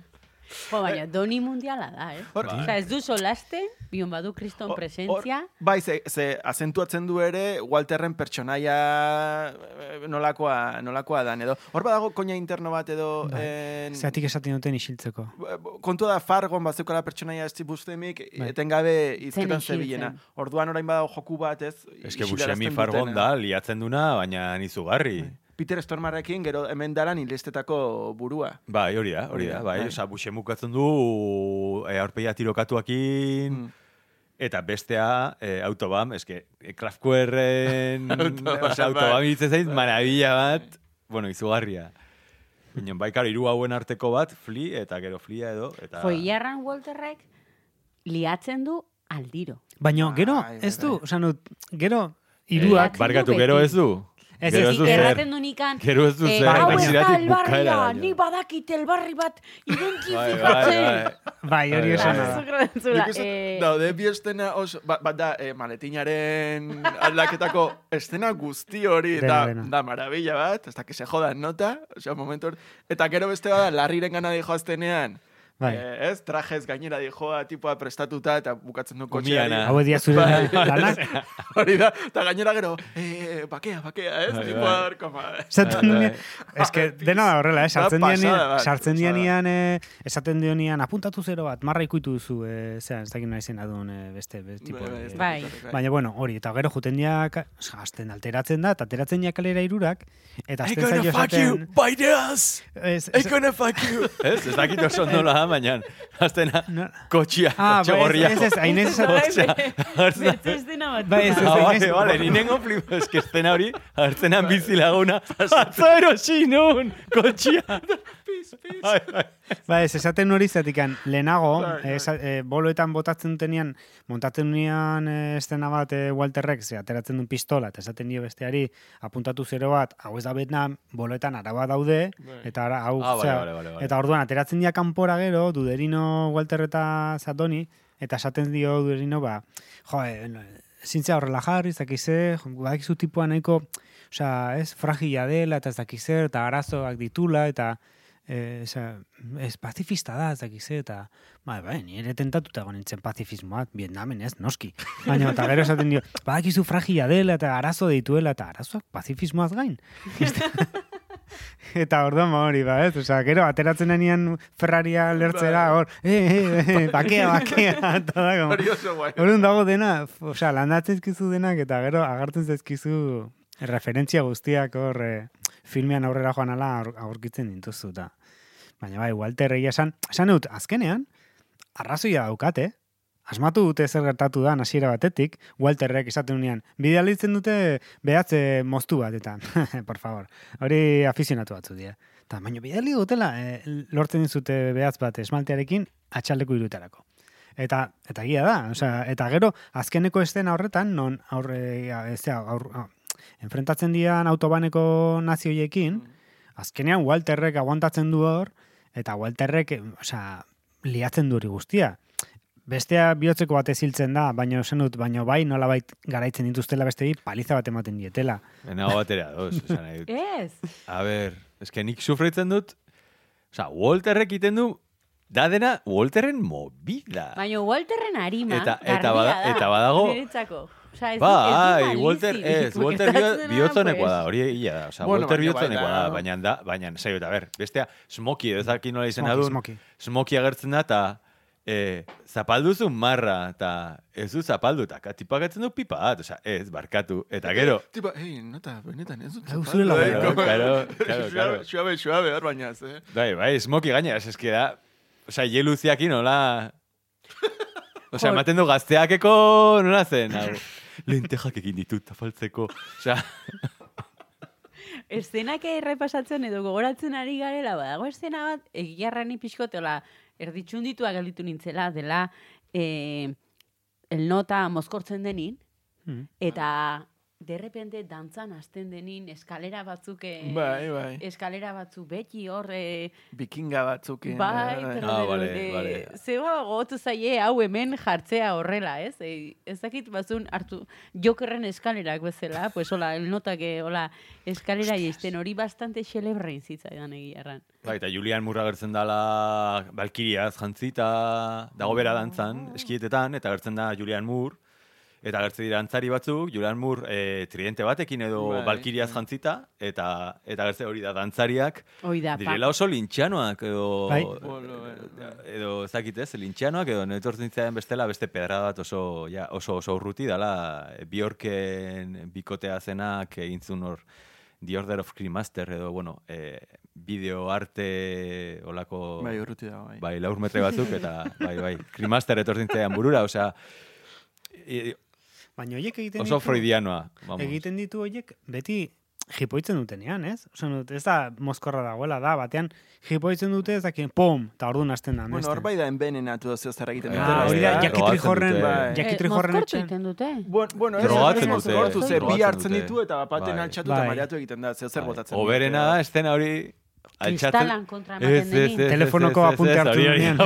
Jo, baina doni mundiala da, eh? Hor- Osea, ez du solaste, bion badu kriston presentzia. Bai, ze, ze azentuatzen du ere Walterren pertsonaia eh, nolakoa, nolakoa dan, edo. Hor badago koina interno bat edo... Bai. en- Zeratik esaten duten isiltzeko. kontu da fargon bazeukala pertsonaia ez bustemik, Bai. etengabe izketan zebilena. Orduan orain badago joku bat, ez? Ez que Buscemi fargon da, liatzen duna, baina nizugarri. Peter Stormarrekin gero hemen daran ilestetako burua. Bai, hori da, hori da, bai. bai. Osa, Buscemuk atzen du e, aurpegia tirokatuakin, Mm. eta bestea e, autobam, eske, e, Kraftwerren, Autobam, osea, bai. autobam zait, maravilla bat, bueno, izugarria. Baina, bai, karo, hiru hauen arteko bat, fli, eta gero flia edo, eta... Jo, iarran Walterrek liatzen du aldiro. Baina, gero, Bai, ez bai, du, bai. osan dut, gero, hiruak, Liatzen Barkatu, gero ez du? Ez, ez, ez ez. Erraten du nikan, Gero ez du eh, zer, hau ez da elbarria, bukaera ni badakit elbarri bat Bai, bai, identifikatzen. bai. bai, hori esan da. Eh, daude bi estena oso, bat, bat da, eh, maletinaren aldaketako estena guzti hori, da, da maravilla bat, hasta que se jodan nota, osea, momentu hor- eta gero beste bada, larriren gana dijoaztenean, Bai. eh, ez, trajez gainera dijoa, tipoa prestatuta, eta bukatzen du. Umiana. Hau edia zure Bai. lanak, Hori da, eta gainera gero, eh, bakea, bakea, ez, Bai, tipoa bai. hor, koma, Esaten Bai, duen, ez que dena da horrela, eh? sartzen dianian, sartzen dianian, eh, esaten dionian, apuntatu zero bat, marra ikutu duzu, eh, zean, ez dakit nahi zena duen, eh, beste, beste tipo, Bai, eh, Bai. Baina, bueno, hori, eta gero juten diak, azten alteratzen da, eta ateratzen diak kalera irurak, eta azten zaio esaten... by the ass! Ez, I'm ez, gonna fuck you! ez, ez dakit oso ondo da, baina aztena kotxia, ah, kotxe bai, gorria. ez, ez, ez, hain ez esaten... Bai, Bertze ez dena bat. Bai, ez, ez, Ah, ez, vale, ez, vale, ni nengo flip, es que estena hori, hartzenan bizi laguna, atzo erosi nun, kotxia. Bai, bai. Ba, ez, esaten hori zatikan, lehenago, Bai, bai. esa, e, boloetan botatzen dutenean, montatzen dunean e, estena bat e, Walterrek, ze, ateratzen duen pistola, eta esaten dio besteari, apuntatu zero bat, hau ez da Vietnam, boloetan araba daude, eta ara, hau, Ah, zera, vale, vale, vale. eta orduan, ateratzen dira kanpora gero, duderino Walter eta Zatoni, eta esaten dio duderino, ba, jo, e, zintzea horrela jarri, zakize, badakizu tipua nahiko osea, ez, fragila dela, eta ez dakiz zer, eta arazoak ditula, eta e, osea, ez pazifista da, ez dakiz zer, eta bai, bai, ni ere tentatuta egon nintzen pazifismoak, Vietnamen ez, noski. Baina, eta gero esaten dio, badakizu fragila dela, eta arazo dituela, eta arazoak pazifismoaz gain. Eta orduan ba hori, ba, ez? Osea, gero, ateratzen denean Ferraria lertzera, hor, eh, eh, eh, bakea, bakea, eta da, como. Orduan dago dena, osea, landatzen zaizkizu denak, eta gero agartzen zaizkizu referentzia guztiak hor eh, filmean aurrera joan ala aur- aurkitzen dituzu, eta. Baina bai, Walter egia esan, esan dut, azkenean, arrazoia daukate, asmatu dute zer gertatu da hasiera batetik, Walterrek esaten unean, bidalitzen dute behatze moztu bat, eta, por favor, hori afizionatu batzu dira. Eta, baina bidali dutela, e, lortzen dizute behatz bat esmaltearekin atxaldeko irutarako. Eta, eta egia da, osea, eta gero, azkeneko estena horretan, non aurre, ez da, aur, a, enfrentatzen dian autobaneko nazioiekin, azkenean Walterrek aguantatzen du hor, eta Walterrek, osea, liatzen du hori guztia. Bestea bihotzeko bat eziltzen da, baina esan dut, baina bai nolabait garaitzen dituztela beste paliza bat ematen dietela. Nago batera, dos, esan nahi dut. Ez. A ber, eske nik sufritzen dut, Osa, Walterrek iten du, da dena Walterren movida. Baina Walterren arima, Eta- eta bada- da, eta badago- niretzako. Osea, ez ez Bai, malizirik, Walter, ez, Walter bihotzonekoa da, hori egia da. Osa, Bueno, Walter baina bai bihotzonekoa da, baina da, baina, zaio, eta ber, bestea, Smoky, ez dakit nola izena Smoky, duen, Smoky. Agertzen da, eta e, zapalduzu marra, eta ez du zapaldu, eta tipagatzen du pipa bat, osa, ez, barkatu, eta gero, Tipo, ei, nota, benetan, ez dut. Zapaldu, eh, bai, como- claro, claro, claro. Suabe, suabe, hor bainaz, eh. Bai, bai, Smoky gaina, ez eske da, osa, jeluziakin nola... Osa, ematen du gazteakeko nola zen, hau. Lentejak egin ditut, afaltzeko. Osa, Eszenak errepasatzen edo gogoratzen ari garela, badago estena bat, egiarrani pixkoteola, erditxunditua gelditu nintzela, dela, eh, el nota mozkortzen denin, Mm. eta de repente dantzan hasten denin eskalera batzuk eh, Bai, bai. eskalera batzuk beti hor eh, Bikinga batzukin. bai, eh, pero Ah, vale, de- vale. zeba gogotu zaie hau hemen jartzea horrela, ez? E, ez dakit bazun hartu jokerren eskalerak bezala, pues hola, el nota que hola, eskalera jaisten hori bastante xelebrein zitzaidan egiarran. bai, eta Julian Murra gertzen dala Valkyriaz jantzita, dago bera dantzan, eskietetan, eta gertzen da Julian Moore, eta gertzen dira antzari batzuk, Julian Moore e, tridente batekin edo Bai, Valkyriaz bai. jantzita, eta eta gertzen hori da dantzariak, Hoi da, direla oso lintxanoak, edo... Bai. Eh, edo ez lintxanoak edo netortzen zaidan bestela beste pedrada bat oso, ja, oso, oso urruti dala Bjorken bikotea zenak egin zuen hor The Order of Cremaster edo, bueno, eh, bideo arte olako Bai, urruti da, bai. bai, laur metre batzuk, eta bai, bai, Cremaster etortzen zaidan burura, osea, e, Baina horiek egiten oso ditu- freudianoa, vamos. egiten ditu horiek beti jipoitzen dutenean, ez? Osa, ez da mozkorra dagoela, da, batean jipoitzen dute ez dakien, pum, eta orduan hasten da. Bueno, hor bai da da zer egiten Ah, Ah, hori da, ezta? Jackie Drogatzen Trijorren, dute. Bai. Jackie Eh, Trijorren mozkortu etxean. egiten dute. Bueno, bueno, ez Drogatzen ez dute, mozkortu, ze bi hartzen ditu eta baten Bai. altxatu eta Bai. mareatu egiten da, zer zer Bai. botatzen. Oberena da, estena hori... Kristalan kontra ematen denin. Telefonoko apunte hartu duenean.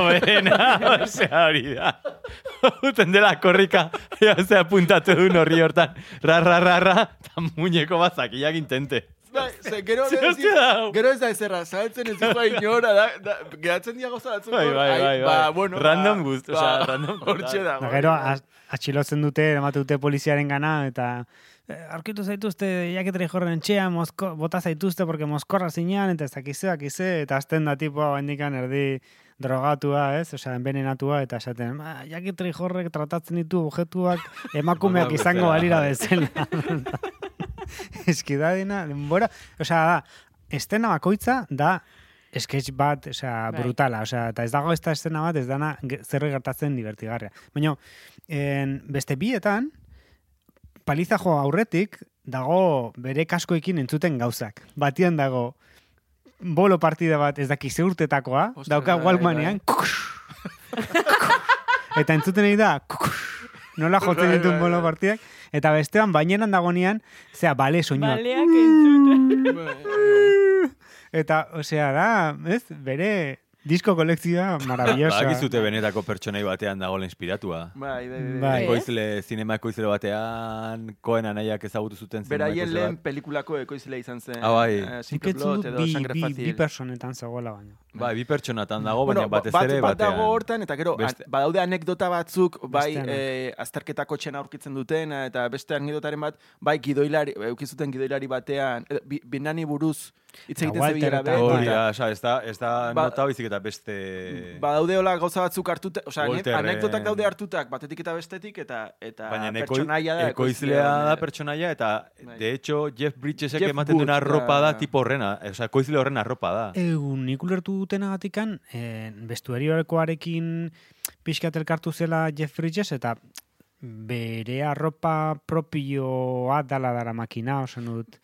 osea, hori da. Uten dela korrika, osea, puntatu du horri hortan, ra, ra, ra, ra, eta muñeko bat zakiak intente. Bai, ze gero? Gero ez da ezerra, saltzen ez dugu inora, da, da, gehatzen dia goza. Bai, bai, ai, bai, Ba, bai. bueno, Random guzti, ba, osea, random Hortxe. Da, gero, atxilotzen dute, eramate dute poliziaren gana, eta eh, aurkitu zaituzte, jaketri jorren etxea, mozko, bota zaituzte, porque mozkorra zinean, eta ez dakize, dakize, eta azten da tipo, hendikan erdi drogatua, ez? Osea, envenenatua, eta esaten, ba, jaketri jorrek tratatzen ditu objetuak emakumeak izango balira bezala. Eski da dina, denbora, osea, da, estena bakoitza da sketch bat, osea, Bai. brutala, osea, eta ez dago ez da estena bat, ez dana zer gertatzen divertigarria. Baina, en, beste bietan, paliza jo aurretik, dago bere kaskoekin entzuten gauzak. Batian dago, bolo partida bat, ez daki ze urtetakoa, Ostras, dauka bai, Walkmanean, eta entzuten egin da, nola jotzen Bai, dituen bai, bolo bai. partidak, eta bestean bainenan dagonean, zea, bale soinuak. Baleak entzuten. Bai, Eta, osea, da, ez, bere Disko kolekzioa maravillosa. Bakizute benetako pertsonai batean dagoela inspiratua. Bai, bai, bai. Bai. Ekoizle, zinema ekoizle batean, koen anaiak ezagutu zuten zinema Beraien ekoizle lehen pelikulako ekoizlea izan zen. Ah, bai. eh, Nik Blood dut edo bi, bi, bi personetan zegoela baina. Bai, bi pertsonatan dago, baina Bueno, batez bat, ere bat batean. dago hortan, eta gero, Beste- an- badaude anekdota batzuk, bai, eh, azterketako txena aurkitzen duten, eta beste anekdotaren bat, bai, gidoilari, eukizuten gidoilari batean, bi, binani buruz, hitz egiten Walter zebilela eta- be, Hori da, oza, ez da, ez da Ba- nota baizik eta beste... badaude hola gauza batzuk hartuta, osea, ane- Walterren- anekdotak daude hartutak, batetik eta bestetik, eta eta Baina pertsonaia da. ekoizlea da pertsonaia, eta Bai. de hecho Jeff Bridgesek ematen duen Booth, arropa da tipo horrena. Oza, ekoizle horren arropa da. Egun, nik ulertu dutenagatikan, eh, bestuarioarekin pixkat elkartu zela Jeff Bridges, eta bere arropa propioa dala dara makina, osan dut.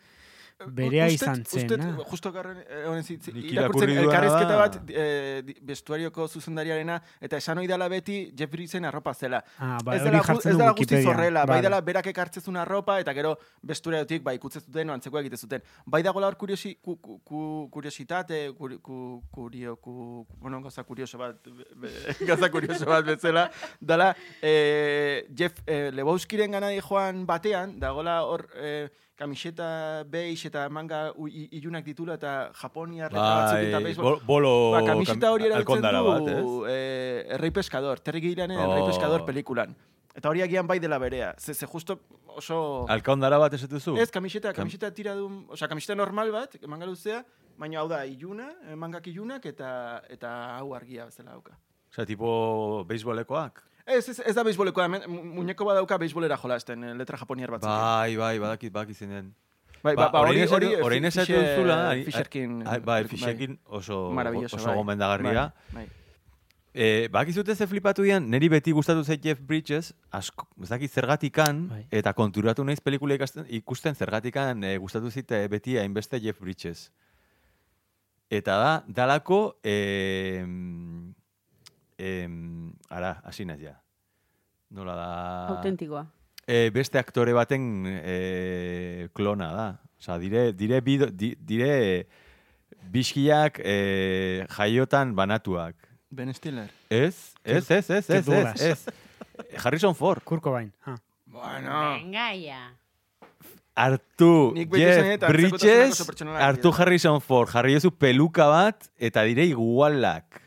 Berea izan zen, ustet, ah. justo garren, eh, honen zitz, Nik irakurtzen elkarrezketa bat eh, di- bestuarioko zuzendariarena, eta esan ohi dela beti Jeff Bridgesen arropa zela. Ah, bai, ez hori dela, ez dela guztiz Wikipedian. horrela, bai dela berak ekartzezun arropa, eta gero besturiotik bai ikutzen zuten, antzekoa egite zuten. Bai dagoela hor kuriosi, ku, ku, ku, kuriositate, kur, ku, kurio, ku, bueno, gauza kurioso bat, be- gauza kurioso bat bezala, dala, eh, Jeff eh, Lebowskiren gana joan batean, dagoela hor, eh, kamiseta beige eta manga ilunak ditula eta Japonia batzuk eta Bai, beisbol. bol- bolo... Ba, kamiseta hori erabiltzen du bat, eh, Errei Pescador, Terry Gillianen Errei Oh. Pescador pelikulan. Eta hori agian bai dela berea. Ze, ze justo oso... Alkondara bat ez duzu? Ez, kamiseta, kamiseta tira du, osea, kamiseta normal bat, manga luzea, baina hau da, iluna, eh, mangak ilunak, eta, eta hau argia bezala dauka. Osa, tipo beisbolekoak? Ez, ez, ez da beisbolekoa, hemen mu- muñeko bat dauka beisbolera jolasten, eh, letra japoniar batzuk. Bai, bai, badakit, badakit zinen. bai, ba, ba, hori, orain hori, esatu- orain Fi- esatu Fisher- duzula, ai- Fisherkin. ai- Bai, Fisherkin oso, oso bai. gomendagarria. Bai, bai. Eh, bakizute ze flipatu dian, niri beti gustatu zait Jeff Bridges, asko, ez dakit zergatikan, Bai. eta konturatu naiz pelikula ikasten, ikusten zergatikan eh, gustatu zit eh, beti hainbeste Jeff Bridges. Eta da, dalako, eh, em, ara, hasi naiz ja. Nola da... Autentikoa. Eh, beste aktore baten eh, klona da. Osa, dire, dire, bido, di, dire biskiak eh, jaiotan banatuak. Ben Stiller. Ez, ez, ez, ez, ez, ez, ez. Harrison Ford. Kurko bain. Ah. Bueno. Venga, ya. Esan Jeff Bridges, hartu dira. Harrison Ford, jarri jozu peluka bat, eta dire igualak.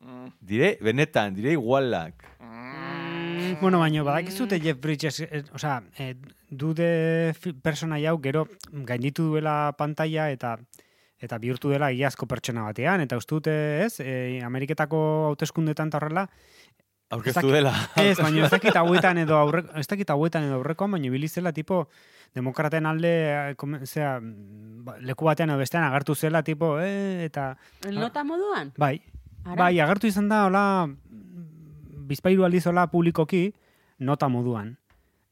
Mm. Dire, benetan, dire igualak. Bueno, baina badakizute Jeff Bridges, eh, osea, eh, dude personai hau gero gainditu duela pantalla eta eta bihurtu dela iazko pertsona batean, eta uste dute, ez, e, Ameriketako hauteskundetan eta horrela, Aurkeztu dela. ez, baina ez dakit hauetan edo aurre, ez dakit hauetan edo aurrekoan, baina bilizela tipo demokraten alde, eh, zera, mm, ba, leku batean edo bestean agertu zela, tipo, eh, eta, Nota moduan? bai, Ara? bai, agertu izan da, hola, bizpairu aldiz hola publikoki, nota moduan.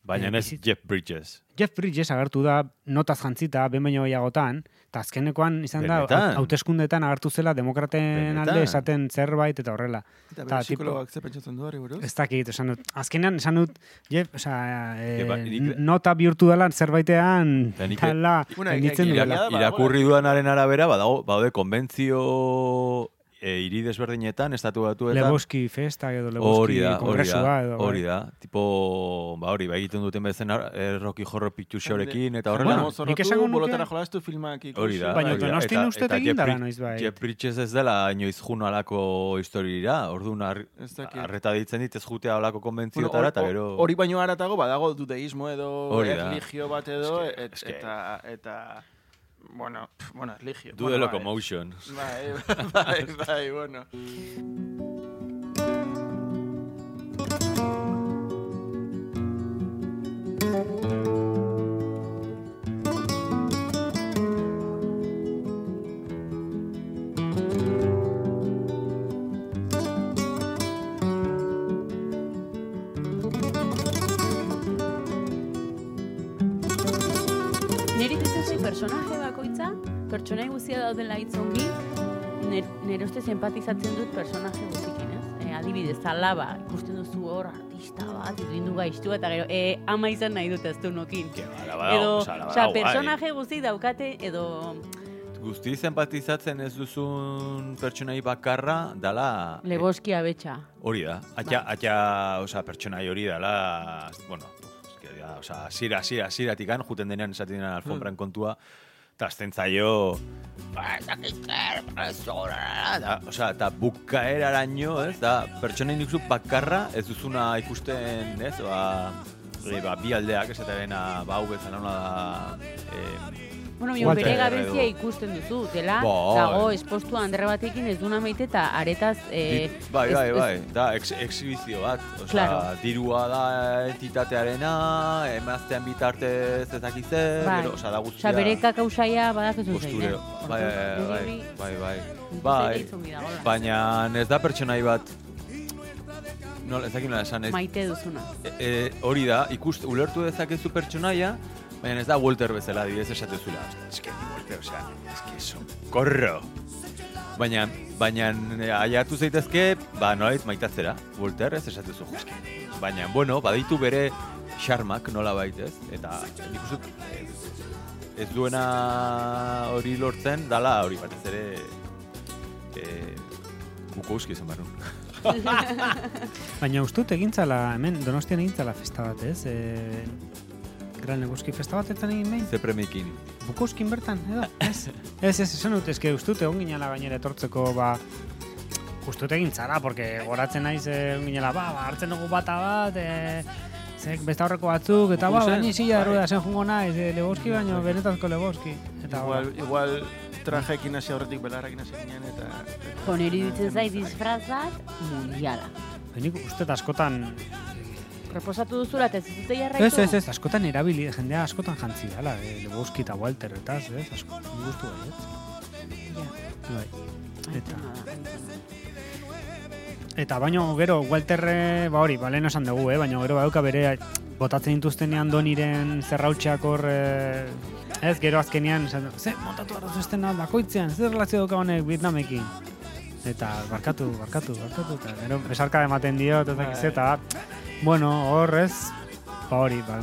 Baina Eh, ez bizit- Jeff Bridges. Jeff Bridges agertu da notaz jantzita, behin baino gehiagotan, eta azkenekoan izan da, Benetan? hauteskundetan agertu zela demokraten Benetan? alde esaten zerbait eta horrela. Eta Ta, bere psikologak ze pentsatzen du hori buruz? Ez dakit, esan dut, azkenean esan dut, Jeff, osea, eh, Ke ba, nik- nota bihurtu dela zerbaitean, tala, egia- duela. badagoela. irakurri duanaren arabera, badago, badaude konbentzio e, hiri desberdinetan, estatu batuetan. Lebowski festa edo hori kongresua da, edo. bai. hori da. Tipo, ba hori, ba egiten duten bezen eh, Rocky Horror Picture Showerekin eta horrela. Bueno, nik esango nuke- bolotara jolastu filmak ikusi. Hori da. Baina hori da. Donostian Eta- uste eta egin Jeff dela Brid- noizbait. Jeff Bridges ez dela inoiz juno alako historira, orduan ar, Ez dakit. arreta ditzen dit ez jutea alako Bueno, konbentziotara, eta hor- gero... Hori baino haratago badago dudeismo edo erligio bat edo Eske- et, eske- eta eta bueno, pf, bueno, erligio. Do the bueno, locomotion. Bai, bai, bai, bai, bueno. personaje bakoitza, pertsonai guztia daudela hitzongi, nire ustez empatizatzen dut personaje guztiekin, ez? E, adibidez, alaba, ikusten duzu hor artista bat, irindu gaiztu, eta gero, e, ama izan nahi dut ez du nokin. Alaba Edo, osea, dago, bai. personaje guzti daukate, edo guzti empatizatzen ez duzun pertsonai bakarra, dala... Leboski abetxa. Hori da. Atia, atia, oza, pertsonai hori dala, bueno, ja, oza, zira, zira, ziratik an, juten denean esaten denean alfombran kontua, eta azten zaio, zer, ba, da, oza, eta bukaeraraino, ez, da, pertsonai nik zu bakarra, ez duzuna ikusten, ez, ba, e, ba, bi aldeak, ez eta dena, ba, hau bezala ona da, e, Bueno, jo, Walter bere gabezia ikusten duzu, dela, dago espostu andre batekin ez duna maite eta aretaz... Eh, bai, bai, ez- bai, da, ex, exhibizio bat. Osea, Claro. dirua da entitatearena, emaztean bitartez ez dakit zer, Bai. gero, osea, da guztia. Osea, bere kakausaia badakizu zein, eh? Bai, bai, bai, bai, bai. Baina ez da pertsonai bat, no, ez dakit nola esan, ez, Maite duzuna. e, e, hori da, ikust, ulertu dezakezu pertsonaia, baina ez da Walter bezala, adibidez esatezula. Ez que, Walter, osea, ez que sokorro. Baina, baina eh, aiatu zaitezke, ba, nolait maitatzera, Walter, ez esatezu, jo, eske. Baina, bueno, baditu bere xarmak nola baitez, eta nik uste dut, ez, ez duena hori lortzen, dala hori batez ere, e, Bukowski izan barun. Baina ustut egintzala, hemen Donostian egintzala festa bat, ez? E, Gran Legoski festa batetan egin behin? Ze premiekin. Bukoskin bertan, edo? Ez, ez, ez, esan dut, eske ustut egon ginela gainera etortzeko, ba, ustut egin zara, porque goratzen naiz eh, egon ginela, ba, ba, hartzen dugu bata bat, e, zek beste aurreko batzuk, eta ba, baina zila bai. erruda zen jungo naiz, e, Legoski baino, benetazko Legoski. Eta Igual, igual trajeekin hasi aurretik belarrekin hasi ginen eta... Jo, niri ditzen zait disfrazat mundiala. Benik uste askotan, Reposatu duzula eta ez dute jarraitu? ez, ez, ez, askotan erabili, jendea askotan jantzi dala, e, Legoski eta Walter, eta ez, asko, gustu bai, ez? Ja. Bai. Eta. Eta baino gero Walter eh, ba hori, ba lehen esan dugu, eh, baina gero badauka bere botatzen dituztenean doniren zerrautxeak hor eh, ez gero azkenean esan ze montatu arrazu estena bakoitzean, zer relazio dauka honek Vietnamekin. Eta barkatu, barkatu, barkatu, eta gero besarka ematen dio, eta ez eta bueno, hor ez, ba hori, ba,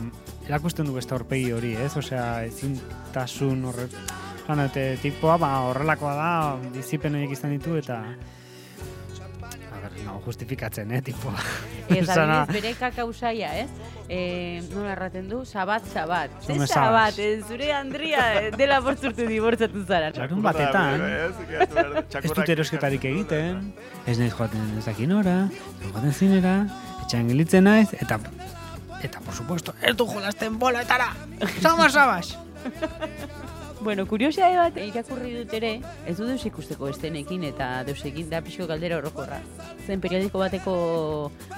erakusten du beste aurpegi hori, ez? Osea, ezintasun horre, Lan, eta tipoa, ba, horrelakoa da, dizipen horiek izan ditu, eta a ber, no, justifikatzen, eh, tipoa. Ez adibidez bere kakausaia, ez? Eh, nola erraten du? Sabat, sabat. Ze Zume sabat, eh, zure Andria eh, dela bortzurtu dibortzatu zara. Larun batetan, ez dut erosketarik egiten, ez naiz joaten ez dakin ora, joaten zinera, etxean gelitzen naiz, eta eta por supuesto, ez du jolasten boletara! Sabas, sabas! Bueno, kuriosidade bat irakurri dut ere, ez du deus ikusteko estenekin eta deus egin da pixko galdera orokorra. Zen periodiko bateko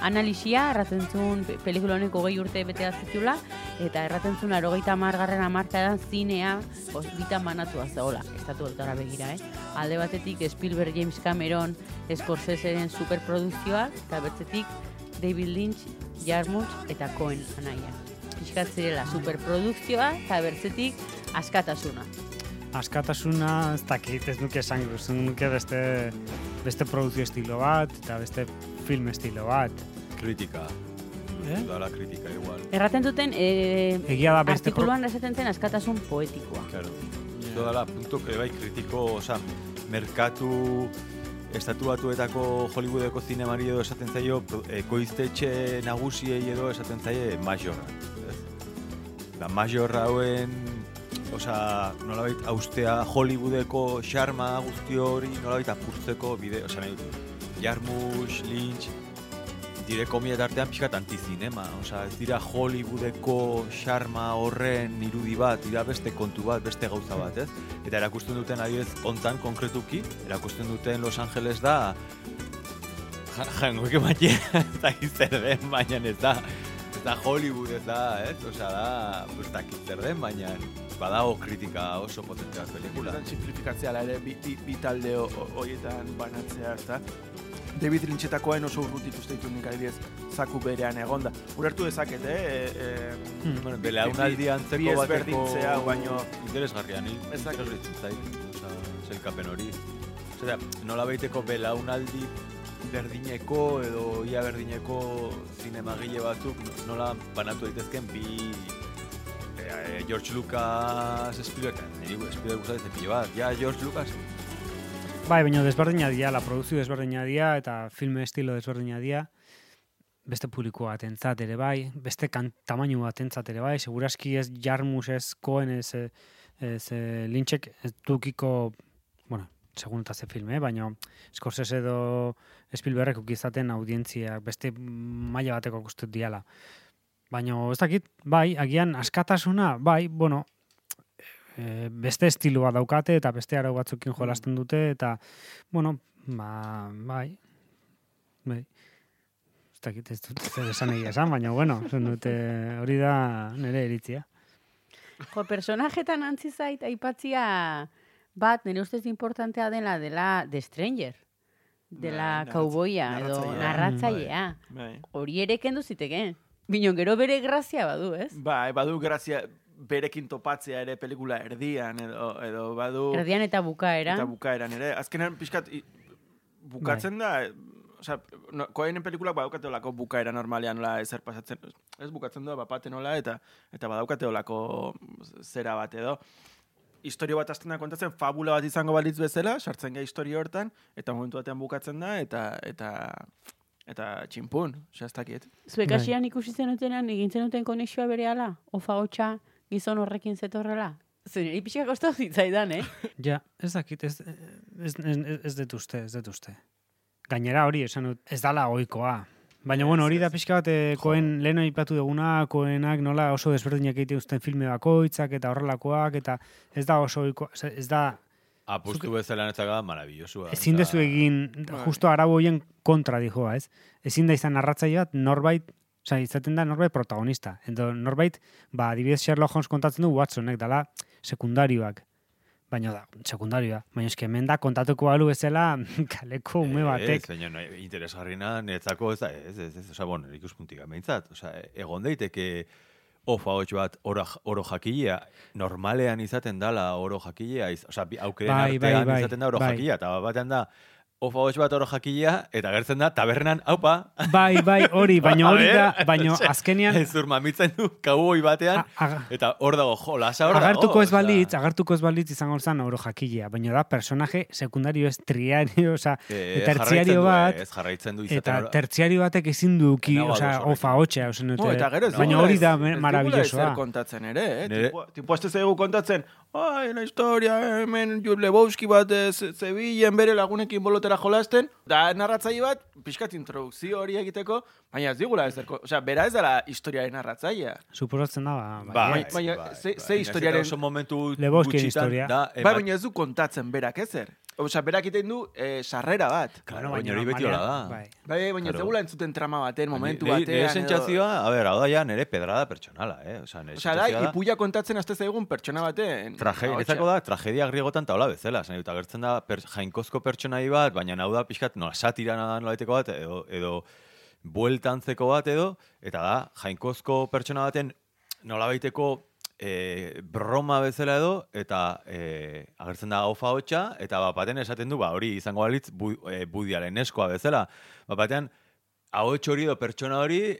analisia, erraten zuen pe- pelikula honeko gehi urte bete zitula, eta erraten zuen arogeita amargarren amarkadan zinea bitan banatua zegoela, estatu altara begira, eh? Alde batetik Spielberg, James Cameron, Scorseseren eta bertzetik David Lynch, Jarmusch eta Cohen anaia. Pixkat zirela superprodukzioa, eta bertzetik askatasuna. Askatasuna, ez dakit, ez nuke esan, ez nuke beste, beste produzio estilo bat, eta beste film estilo bat. Kritika. Eh? Dala kritika igual. Erraten duten, e, Egia da beste pro- artikuluan esaten zen askatasun poetikoa. Claro. Esto dala, puntu, que bai, kritiko, oza, merkatu estatu batuetako Hollywoodeko zinemari edo esaten zaio, ekoiztetxe nagusiei edo esaten zaie majorra. Da majorra hauen, osea, nolabait austea Hollywoodeko xarma guzti hori nolabait apurtzeko bide, osea, nahi, Jarmusch, Lynch, dire komiet artean pixkat antizinema, osea, ez dira Hollywoodeko xarma horren irudi bat, dira beste kontu bat, beste gauza bat, ez? Eta erakusten duten adibidez hontan konkretuki, erakusten duten Los Angeles da ja- emaile, ez dakit zer den, baina ez da, ez da Hollywood ez da, ez? Osea, da, ez dakit zer den, baina badago kritika oso potente bat pelikula. Pelikulan simplifikatzea ere bi, bi, bi talde ho- ho- horietan banatzea, ezta? David Lynchetakoen oso urrutik uste ditu nik adibidez zaku berean egonda. Urertu dezaket, eh? E, e, Hmm. Bueno, belaunaldi antzeko bateko... baino- Interesgarria, ni. Interesgarritzen zait, osea, zelkapen hori. Osea, nola baiteko belaunaldi berdineko edo ia berdineko zinemagile batzuk nola banatu daitezken bi e, George Lucas Spielberg, niri Spielberg gustatzen pilo bat, ja George Lucas, Bai, baina desberdina dia, la produzio desberdina dia, eta filme estilo desberdina dia, beste publiko batentzat ere bai, beste kan, tamainu batentzat ere bai, seguraski ez jarmus ez koen ez, ez, lintxek ez dukiko, bueno, segun eta ze filme, eh? baina Scorsese edo Spielbergek ukizaten audientzia beste maila bateko guztut diala. Baina ez dakit, bai, agian askatasuna, bai, bueno, e, beste estiloa daukate eta beste arau batzukin jolasten dute eta, bueno, ba, bai, bai. Ez dakit, ez dut zer esan egia esan, baina, bueno, zen dute hori da nire iritzia. Jo, personajetan antzi zait, aipatzia bat, nire ustez importantea dela, dela The Stranger. Dela Bai, kauboia, edo narratzailea. narratzailea. Bai. Hori ere kendu ziteke. Bino, gero bere grazia badu, ez? Bai, badu grazia berekin topatzea ere pelikula erdian edo edo badu Erdian eta bukaera. eta bukaeran ere. Azkenean pixkat i- bukatzen da, eh, osea, no, koenen pelikulak badaukate olako bukaera normalean nola ezer pasatzen. Ez bukatzen du, bapaten nola eta eta badaukate olako zera bat edo. Historio bat hasten da kontatzen, fabula bat izango balitz bezala, sartzen ga historio hortan, eta momentu batean bukatzen da, eta eta eta txinpun, osea, ez dakit. Zuek Bai. hasian ikusi zenutenean, egin zenuten konexioa bere ala? Ofa hotxa gizon horrekin zetorrela? Zer, niri pixka kostau zitzaidan, eh? Ja, ez dakit, ez, ez, ez, ez dut uste, ez dut uste. Gainera hori, esan dut, ez dala ohikoa. Baina, bueno, hori da pixka bat, eh, koen lehen aipatu duguna, koenak nola oso desberdinak egite uzten filme bakoitzak eta horrelakoak, eta ez da oso ohikoa, ez- ez da, apustu bezala netzaka, maravillosoa. ezin dezu egin, Bai. justo arau hoien kontra dijoa, ez? Ezin da izan narratzaile bat, norbait, Osa, izaten da norbait protagonista. Edo norbait, ba, adibidez Sherlock Holmes kontatzen du Watsonek, dala sekundarioak. Baina da, sekundarioa. Baina eske hemen da kontatuko balu bezala kaleko ume batek. Ez, baina no, interesgarrina netzako ez da, ez, ez, ez, oza, bon, ikuspuntik behintzat. Oza, egon daiteke ofa hotx bat oro, oro jakilea, normalean izaten dala oro jakilea, iz, oza, aukeren Bai, bai, artean bai, izaten da oro bai. jakilea, eta batean da, ofa hotx bat oro jakilea, eta gertzen da, tabernan, haupa, Bai, bai, hori, baina A hori da, baina osea, azkenean zur mamitzen du kauboi batean, a- aga- eta hor dago, jo, lasa hor dago. agartuko ez balitz, agartuko ez balitz izango zen oro jakilea, baina da personaje sekundario ez triario, oza, eh, tertziario jarraitzen du, bat, Ez jarraitzen du izaten eta tertziario batek ezin duki, oza, ofa hotxea, ozen dute. No, eta gero ez baina hori ez- da ez dugula maravillosoa. ezer kontatzen ere, eh? Tipo, ez zaigu kontatzen, ai, la historia, hemen Jules Lebowski bat eh, ze- zebilen bere lagunekin bolotera jolasten, da narratzaile bat, pixkat introdukzio hori egiteko, baina ez digula ezer, ko- osea, bera ez dela historiaren narratzailea. Suposatzen da, ba, Bai, bai. Baina- baina bai, ze- bai. ze historiaren- Oso momentu gutxitan historia. Da, Bai, baina ez du kontatzen berak ezer. Osea, berak egiten du eh, sarrera bat. Claro, baina hori beti hola da. Bai. Bai, baina Claro. entzuten trama baten, momentu Nire- batean. Nire edo- sentsazioa, a ber, hau da ja nire pedrada pertsonala, eh? Osea, nire da, sentsazioa da, ipuia kontatzen azte zaigun pertsona baten. ahotsa. netzako da, tragedia griegotan taula bezala, zen dut, agertzen da per, jainkozko pertsonai bat, baina hau da pixkat, nola, satirana da nolaiteko bat, edo, edo bueltantzeko bat edo, eta da, jainkozko pertsona baten nolabaiteko e, broma bezala edo, eta e, agertzen da ofa hotxa, eta bat esaten du, ba, hori izango balitz bu, e, budiaren eskoa bezala. Bat batean, ahots hori edo pertsona hori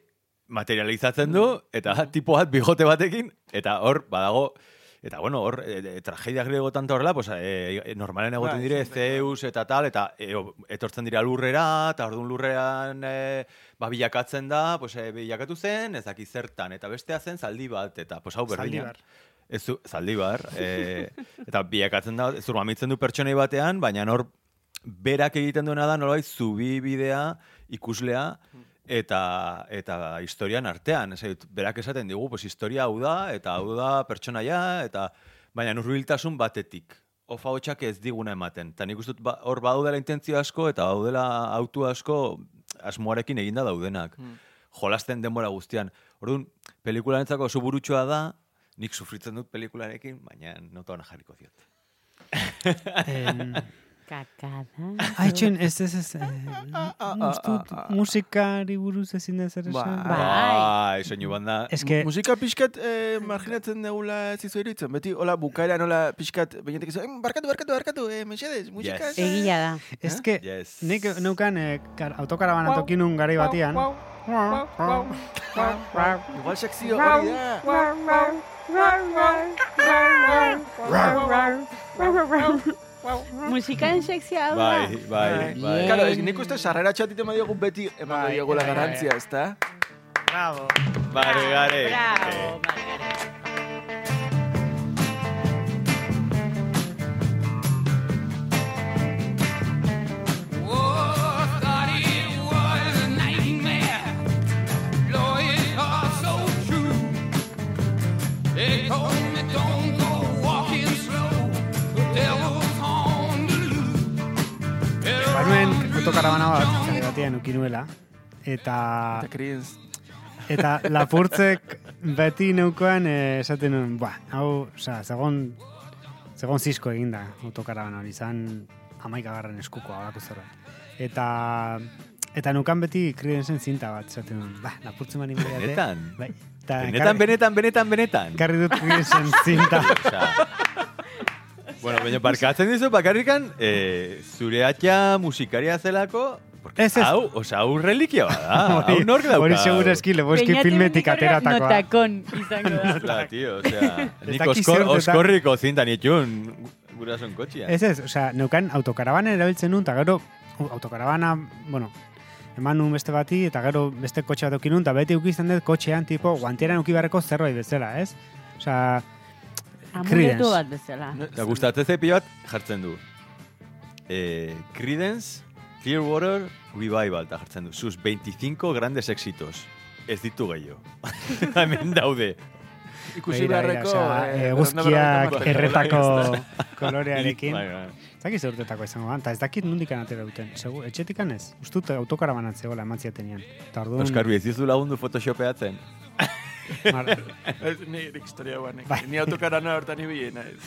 materializatzen du, eta tipo bat bigote batekin, eta hor, badago, eta bueno, hor, e, e, tragedia griego tanto horrela, pues, e, e, normalen egoten Bai, dire, Zeus eta tal, eta e, etortzen dira lurrera, eta orduan lurrean e, ba, bilakatzen da, pues, e, bilakatu zen, ez daki zertan, eta bestea zen zaldi bat, eta pues, hau berdina. Ez du, zaldibar. E, eta bilakatzen da, zurmamitzen du pertsonei batean, baina hor berak egiten duena da nolabait zubi bidea ikuslea eta eta historian artean, ez dut, berak esaten digu, pues historia hau da eta hau da pertsonaia eta baina hurbiltasun batetik. Ofa hotxak ez diguna ematen. Ta nik dut ba, hor badaudela intentzio asko eta daudela autu asko asmoarekin eginda daudenak. Jolasten denbora guztian. Orduan, pelikularentzako oso burutxoa da, nik sufritzen dut pelikularekin, baina notoan jarriko diot. Kakada. Aitxen, ez ez ez, eh, ah, uste dut ah, ah. musikari buruz ezin da zer esan. Bai. Bai, soinu banda. Ez que, Musika pixkat eh, marginatzen degula ez izu iruditzen. Beti, hola, bukaera nola pixkat, bainetek izu, "Em, barkatu, barkatu, barkatu, eh, mesedez, musika... Yes. ez, eh." Egia da. ez que, Yes. nik neukan eh, kar, autokarabana tokinun garai batean. Igual sekzio hori da. Musikaren sekzia hau da. Bai, bai, Bai. bai. Claro, es, nik uste sarrera txatit eman diogu beti eman Bai, diogula bai, bai. garantzia, ezta? Bravo. Bare, gare. Bravo, Margaret. Banuen autokarabana bat, kare batean ukinuela. Eta, Eta lapurtzek beti neukoan eh, esaten nuen, ba, hau, oza, zegon, zegon zizko eginda autokarabana hori, izan amaikagarren eskuko alako zerbait. Eta, eta nukan beti krienzen zinta bat, esaten nuen, ba, lapurtzen bani beriate. Benetan? Bai. Eta Benetan, benetan, benetan, benetan. Karri dut krienzen zinta. Bueno, baina barkatzen dizu, bakarrikan, eh, zure atxa musikaria zelako, porque Ez, ez. hau, osa, hau relikia bada, hau nork dauka. Hori segura eski, leboski Beñate filmetik ateratakoa. Notakon izango da. Ostra, tío, osea, nik oskor, oskorriko zintan itxun gurason kotxia. Ez ez, osea, neukan autokarabanen erabiltzen nun, eta gero autokarabana, bueno, eman nun beste bati, eta gero beste kotxe bat eukin nun, eta beti ukizten dut kotxean, tipo, guantieran uki beharreko zerbait bezala, ez? Osea, Amuletu bat bezala. Eta gustatzen zepi bat jartzen du. Eh, Creedence Clearwater Revival eta jartzen du. Sus 25 grandes éxitos. Ez ditu gehiago. Hemen daude. Ikusi beharreko... eh, eguzkiak berrehun eta erretako kolorearekin. Bai, bai. Ez dakit zer urtetako izango da, eta ez dakit nundikan atera duten. Segu, etxetikan ez, ustut autokarabanan zegoela eman ziatenean. Eta orduan, Oskar, ez dizu lagundu photoshopeatzen. Ez nire historia guanek. Bai. Ni autokarana hortan ibili naiz.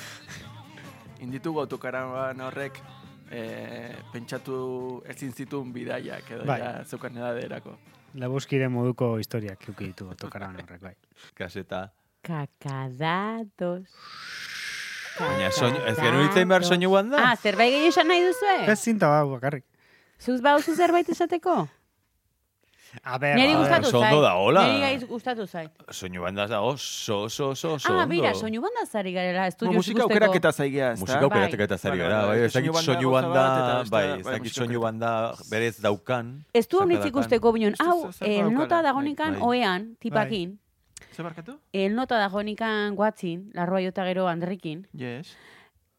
Inditugu autokaraban horrek eh, pentsatu ezin zituen bidaiak edo Bai. ja zeukan edaderako. lebuskire moduko historiak euki ditu autokaraban horrek, bai. Kaseta. Kakadatos. Baina soinu, ez genuen hitzein behar soinu guan da? Ah, zerbait gehiago esan nahi duzu, Ez zinta bau, bakarrik. Zuz bauzu zerbait esateko? A ber, Neri gustatu zait. ondo da, hola. Neri gaiz gustatu zait. Soinu banda da oso, oso, oso, oso Ah, bira, soinu banda zari garela, Mo, estudio musika aukerak eta zaigea, ezta? Musika aukerak eta zari Bai, gara, bai, ez dakit Soinu banda bai, ez bai, dakit soinu banda berez daukan. Ez du zer honitzik daukan. usteko binon, Uste hau, zer el daukala, nota dagonikan bai. oean, tipakin, Ze barkatu? el nota dagonikan guatzin, larroa jota gero andrikin, Yes.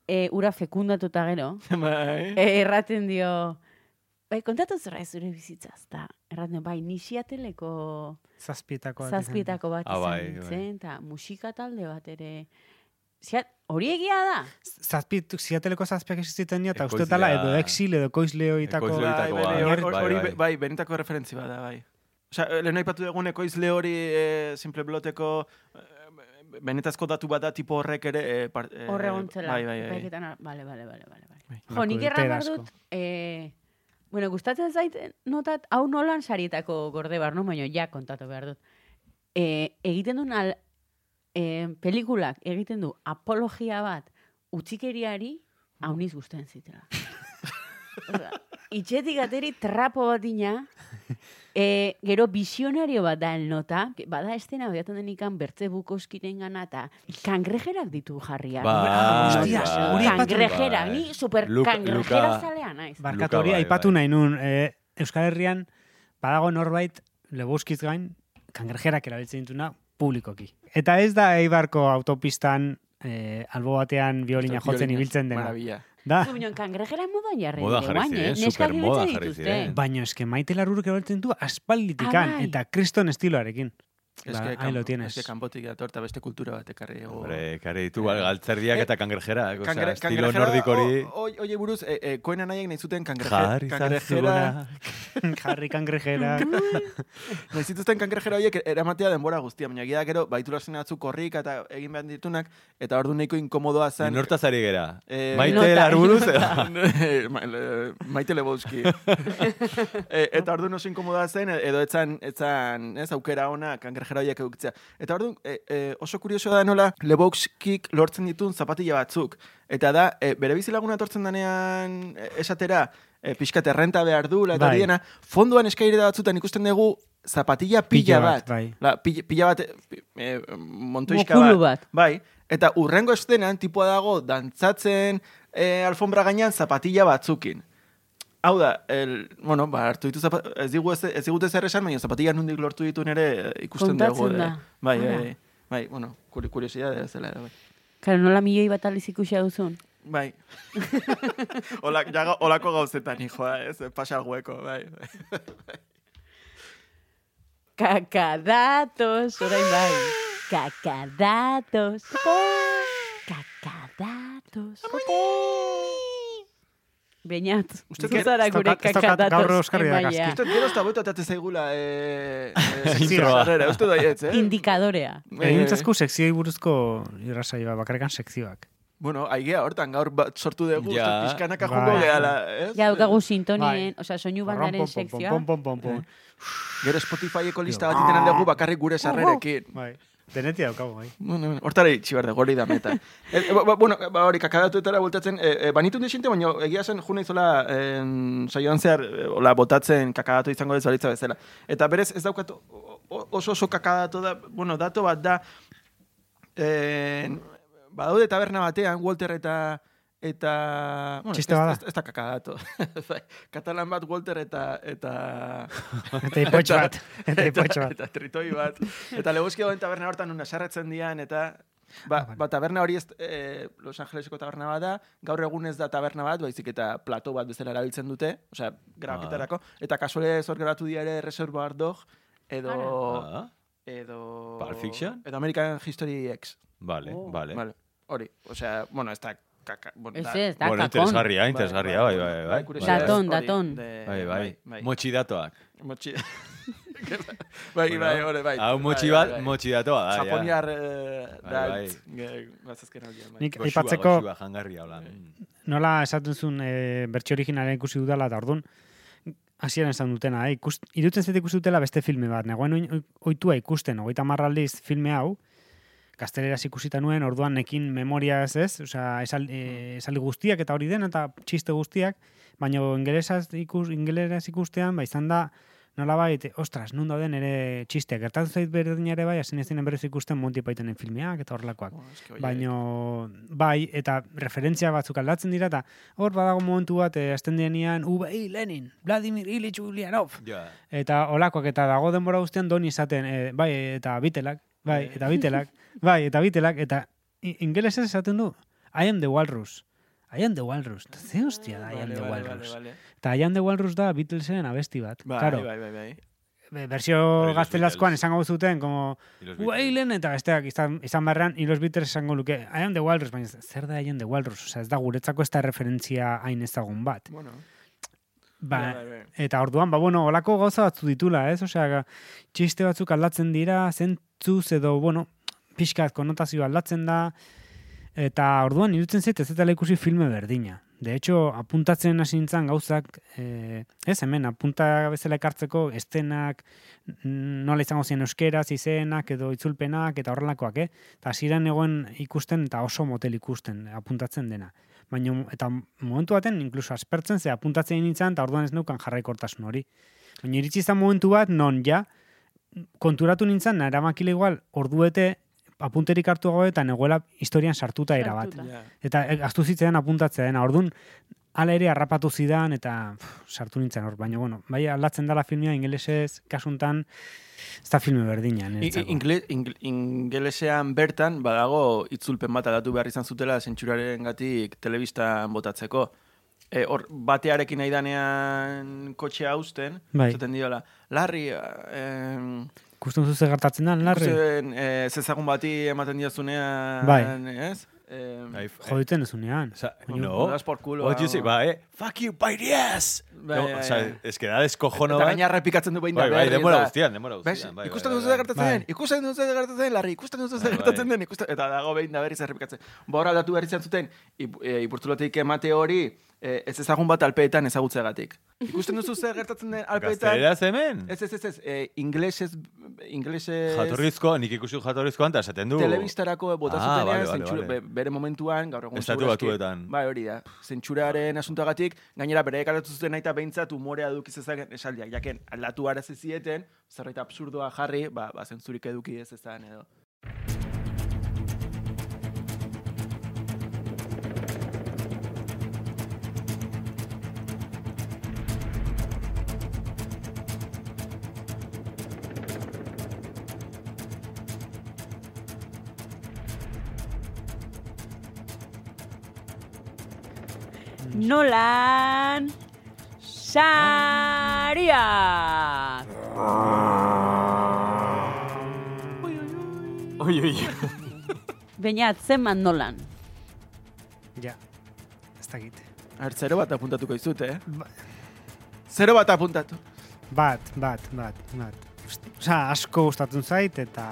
e, ura fekundatuta gero, Bai. e, erraten dio, bai, kontatu zera zure bizitzaz, eta erraten bai, nisiateleko Zazpietako bat zazpietako bat Ah, izan bai, nintzen, eta musika talde bat ere, Ziat, hori egia da? Zazpiet, ziateleko zazpiak existiten dira, eta uste tala, edo exil, edo koizleoitako... Ekoizle- Bai, bai, bat. Bai, hori, bai. bai, benetako referentzi bada, bai. Osea, lehen aipatu dugun ekoizle hori e, simple bloteko e, benetazko datu bada tipo horrek ere... E, par, e, Horre gontzela. Bai, bai, bai. Bale, bale, bale, bale. Bai. Jo, nik erran behar dut, eh, bueno, gustatzen zait notat, hau nolan sarietako gorde bar, no? Baina ja kontatu behar dut. Eh, egiten duen al, eh, pelikulak egiten du apologia bat utzikeriari hauniz gustatzen zitela. itxetik ateri trapo bat ina, e, gero visionario bat da el nota, que bada estena odiatzen denikan bertze bukoskiren gana, eta kangrejerak ditu jarriak. Bai, hostias, bai. hori aipatu- Kangrejerak, bai. ni super Luka- kangrejera Luka- zalea naiz. Bai, aipatu bai. nahi nun, e, Euskal Herrian, badago norbait, lebuskiz gain, kangrejerak erabiltzen dituna publikoki. Eta ez da Eibarko autopistan e, albo batean biolina jotzen ibiltzen dena. Maravilla. Da, bineon kangrejera modan jarri. Dire, jarri ziren, eh? Supermodan ibiltzen jarri dituzte. ziren. baina eske maite larruruk erabiltzen du aspalditikan, Ah, eta kriston estiloarekin. Ez Ba, que ahí lo tienes. Ez que kanpotik dator eta beste kultura bat ekarri dugu. Hombre, kare ditu gal- galtzerdiak Eh, eta kangerjerak, osea, Kangre- estilo kangrejera- nordik hori. o- o- Oie buruz, e, e, koena nahiek nahi zuten kangreje, Jarri kangrejera... Jarri kangrejera. Nahi zituzten kangrejera horiek eramatea denbora guztia, baina gira gero, baitu zen atzu korrik eta egin behar ditunak, eta ordu nahiko inkomodoa zen. Nortaz ari gera. Eh, Maite Nota. larburuz, le- Maite Lebowski. e, eta ordu oso inkomoda zen, edo etzan, etzan ez, aukera ona kangrejera horiek edukitzea. Eta ordu e, e, oso kurioso da nola Lebowskik lortzen ditun zapatila batzuk. Eta da, e, bere bizilaguna etortzen denean e, esatera, e, pixkat errenta behar du, eta Bai. hori dena, fonduan eskairera batzutan ikusten dugu zapatilla pila, Pila bat, bat. bai. La, pila, pila bat, e, montoiska bat. bat. Bai, eta urrengo estenan tipua dago dantzatzen e, alfombra gainean zapatilla batzukin. Hau da, el, bueno, ba, hartu ditu zapa, ez, digu ez, ez digute zer esan, baina zapatilla nundik lortu ditu nere eh, ikusten. Kontatzen eh. da. Bai, bai, bai, bai, bueno, kuri, kuriosidade ez dela, bai. Karo, nola milioi bat aliz ikusia duzun? Bai. Ola, ja, olako gauzetan, hijoa, ez, pasa hueko, bai. Kakadatos, orain bai. Kakadatos. Kakadatos. Beñat, Uste zu dut- zara gure kakadatos. gaur Oskarri emailea. dakazki. Uste, gero ez da boito atatzen zaigula, Introa. sarrera, uste ez, eh? Indikadorea. Egin zazku sekzioi buruzko irrasaioa, bakarrikan sekzioak. Bueno, aigea hortan gaur bat sortu dugu, Ja. ja. pixkanaka Bai. joko gehala, ez? Ja, daukagu sintonien, Bai. osea, soinu bandaren sekzioa. Gero Spotifyeko lista bat itenan dugu bakarrik gure sarrerekin. Bai. Denetia daukagu, bai. Bueno, bueno, hortara itxi behar dugu, hori da meta. e, ba, bueno, ba, hori kakadatuetara bultatzen, e, e, banitu desinte, baina egia zen juna izola en, saioan zehar, ola, botatzen kakadatu izango ez balitza bezala. Eta berez ez daukat oso oso kakadatu da, bueno, dato bat da, en, badaude taberna batean, Walter eta eta... Bueno, Txiste bada. ez, ez da kakadatu. Bai, Katalan bat Walter eta... eta Eta ipotx bat. Eta ipotx bat. Eta tritoi bat. Eta leguzki dagoen taberna hortan nun sarretzen dian, eta... Ba, ba, taberna hori ez, eh, Los Angeleseko taberna bat da, gaur egun ez da taberna bat, baizik eta plato bat bezala erabiltzen dute, osea, grabaketarako, eta kasuale zor geratu dira ere Reservoir Dog, edo... Ah, edo... Pulp Fiction? Edo American History X. vale, Oh. vale. Vale. Hori, osea, bueno, ez da... Kaka, bueno, Ez da- ez, da Bueno, kakon. interesgarria, interesgarria, bai, bai, bai. kuriosidade Daton, hori daton. Bai, bai. bai. Motxi datoak. Motxi... bai, bai, hori, bai. Hau motxi Bai, bat, bai, bai. motxi datoa da, ja. Japoniar eh, Bai, da, bai. bazazken bai. Nik aipatzeko jangarria, hola. Mm. nola esaten zuen e, bertxio originalen ikusi dudala, eta orduan, hasieran esan dutena, eh? Ikust, irutzen zait ikusi dutela beste filme bat. Negoen oitua ikusten, hogeita marraldiz filme hau, gazteleraz ikusita nuen, orduan nekin memoria ez ez, osea, esal, e, esaldi guztiak eta hori den, eta txiste guztiak, baina ingelesaz ikus, ingeleraz ikustean, ba, izan da, nola bait, ostras, nun dauden ere txisteak. Gertatu zait berdin ere bai, hasi nezinen berriz ikusten Monty Pythonen filmeak eta horrelakoak. Oh, Baino, bai, eta referentzia batzuk aldatzen dira, eta hor badago momentu bat, eh, azten denean, Ubei Lenin, Vladimir Ilich Ulyanov, Ja. eta olakoak, eta dago denbora guztian doni izaten, eh, bai, eta bitelak, bai, eta bitelak, bai, eta bitelak, eta ingelesez esaten du, I am the walrus. I am the walrus. Ze hostia da I am Vale, the walrus. vale, vale. Eta I am the walrus da Beatlesen abesti bat. Bai, Claro, bai, bai, bai. be- Versio los gaztelazkoan esango zuten, como, Wailen eta besteak izan, izan barran, y los Beatles esango luke, I am the walrus, baina zer da I am the walrus? Osea, ez da guretzako ez da referentzia hain ezagun bat. Bueno, Ba, bai, bai, bai. Eta orduan, ba, bueno, olako gauza batzu ditula, ez? Osea, txiste batzuk aldatzen dira, zentzuz edo, bueno, pixkat konotazio aldatzen da, eta orduan irutzen zait ez eta ikusi filme berdina. De hecho, apuntatzen hasi nintzen gauzak, eh, ez hemen, apunta bezala ekartzeko estenak, nola izango ziren euskeraz, izenak edo itzulpenak eta horrelakoak, eh? Eta hasieran egoen ikusten eta oso motel ikusten, apuntatzen dena. Baina, eta momentu baten, inkluso aspertzen ze apuntatzen nintzen, eta orduan ez neukan jarraikortasun hori. Baina iritsi izan momentu bat, non ja, konturatu nintzen, nara makile igual, orduete, apunterik hartu gabe eta negoela historian sartuta era bat. Eta eh, ahaztu zitzaidan apuntatzea dena. Orduan, hala ere harrapatu zidan eta pff, sartu nintzen hor. Baina, bueno, bai aldatzen dala filmia ingelesez, kasuntan, ez da filme ingle- ing- Ingelesean bertan badago itzulpen bat aldatu behar izan zutela zentsuraren gatik telebistan botatzeko. E, hor, batearekin nahi danean kotxea hausten, Bai. esaten diola, Larri, eh, Ikusten duzu ze gertatzen da, larri? ikusten, eh, zezagun bati ematen diazunean, Bai. ez? Eh, Bai, Joditen ezunean. O sea, no. das por culo, What you ba, eh? Fuck you, by the ass! Bai, no, bai, o sea, bai. es que da descojono eta gaina errepikatzen du behin da Bai, bai, berriz, demora guztian, demora guztian. Bai, ikusten bai, duzu bai, zer gertatzen Bai. den, ikusten duzu gertatzen den, Larri, ikusten duzu Bai, gertatzen bai. den, ikusten, eta dago behin da berriz errepikatzen. Ba hor aldatu behar izan zuten, ip, e, ipurtzulotik emate hori, e, ez ezagun bat alpeetan ezagutzeagatik. Ikusten duzu zer gertatzen den alpeetan, Gazteleraz hemen? ez ez ez ez, e, inglesez inglesez... Jatorrizko, nik ikusi jatorrizkoan, eta esaten du... Telebistarako bota Ah, zutenean, vale, vale, zentsura- vale. be- bere momentuan, gaur egun Estatu Batuetan. Bai, hori da. Zentsuraren asuntoagatik, gainera bere ekaratu zuten aita behintzat umorea eduki zezaken esaldiak. Jaken, aldatu arazi zieten, zerbait absurdoa jarri, ba, ba zentzurik eduki ez ezan edo. Nolan Saria. Oi, oi. Beñat, zenbat Nolan. Ja, ez dakit. Ar, zero bat apuntatuko izut, eh? Ba- Zero bat apuntatu. Bat, bat, bat, bat. Osa, asko gustatzen zait, eta...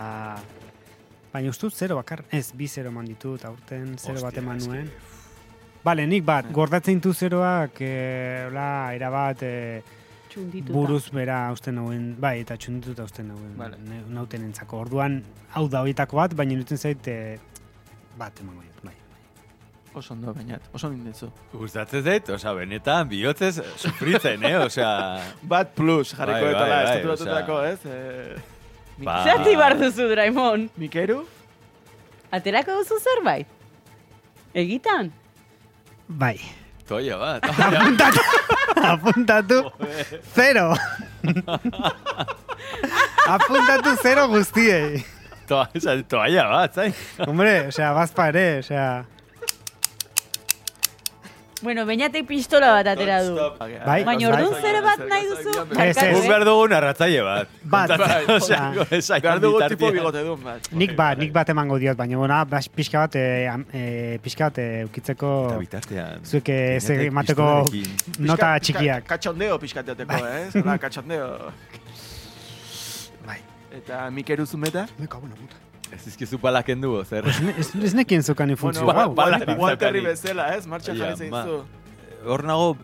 Baina ustut zero bakar, ez, bi zero eman ditut, aurten zero bat Hostia, eman eske- nuen. Bale, nik bat, gordatzen ditu zeroak, e, hola, erabat, e, Txundituta. buruz bera usten nauen, bai, eta txundituta usten nauen, Vale. nauten entzako. Orduan, hau da horietako bat, baina irutzen zait, e, bat emango diot, bai. Oso ondo, bainat. Oso ondo indetzu. Gustatzen zait, osea, benetan, bihotzez, sufritzen, eh? Osea, Bat plus jarriko Bai, bai, etala, bai, estatu batutako, ez? Eh, Ba- Zerti bar duzu, Draimon. Mikeru? Aterako duzu zerbait? Egitan? Bai. toia bat. Apuntatu! Apuntatu! Zero! Apuntatu zero guztiei. Toalla bat, zai? Hombre, osea, bazpa ere, osea... Bueno, beñatek pistola bat atera du. Bai, Baina orduan zero bat nahi duzu? Ez, ez. Guk eh? behar dugu narratzaile bat. Bat, Osea, osea, Behar dugu bitartean. tipo bigote duen bat. nik bat, nik bat emango diot, baina bona, bas, pixka bat, e, am- e, pixka bat e, ukitzeko Eta bitartean. zuek eh, ez Beñatek emateko nota txikiak. pixka- Katxondeo pixkateateko, eh? Zola, katxondeo. Bai. Eta Mikeru zumeta? Me cago en la puta. Ez izkizu palak endu, zer? Ez, ez nekien zukan funtzio. Bueno, hau. bala- Wal- Walterri bezala, ez? Martxan Ja, jarri ma. zeitzu. Hor nago,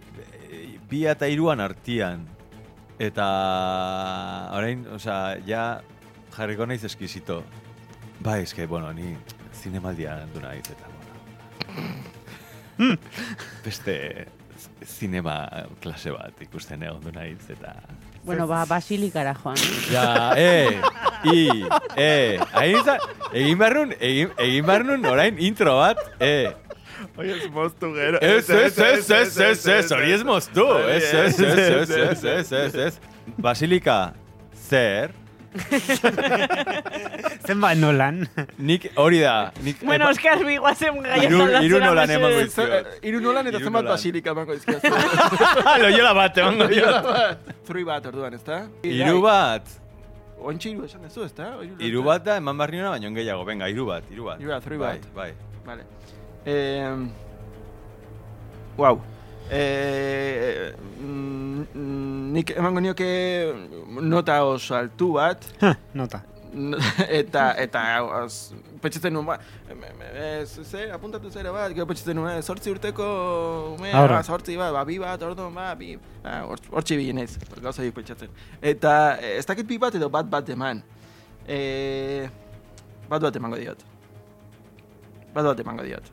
eh, bi eta iruan artian. Eta, orain, osea, ja jarriko naiz eskizito. Bai, eske, bueno, ni zinemaldia du naiz, eta, bueno. Beste zinema klase bat ikusten egon du naiz, eta... Bueno, ba, basilikara joan. Ja, e, i, e, hain za, egin barrun, egin, egin barrun orain intro bat, e. Oye, es moztu gero. Es, es, es, es, es, es, hori es moztu. Es, es, es, es, es, es, es, es. Basilika, zer? Zen ba, nolan? Nik hori da. Nik, bueno, epa... Oskar, bi guazen gaietan lazera. Iru nolan emango izkio. Eh, iru nolan eta zen bat basilika emango izkio. Lo jola bat, emango jola bat. Zuri bat, orduan, ezta? Iru bat. Ontsi iru esan ez du, ezta? Iru bat da, eman barri nola, baina ongeiago. Venga, iru bat, iru bat. Iru bat, zuri bai, bat. Bai, bai. Vale. Eh, wow. Eh, mm, nik emango nioke nota oso altu bat, Ha, Nota. eta, eta, az, pentsatzen nuen, ba, ze, apuntatu zera bat, gero pentsatzen nuen, sortzi urteko, umea, Haurra. ba, sortzi bat, ba, bi bat, orduan, ba, bi, ba, hort- hortxe bi gauza horiek pentsatzen. Eta, ez dakit bi bat edo bat bat eman. Eh, bat bat emango diot. Bat bat emango diot.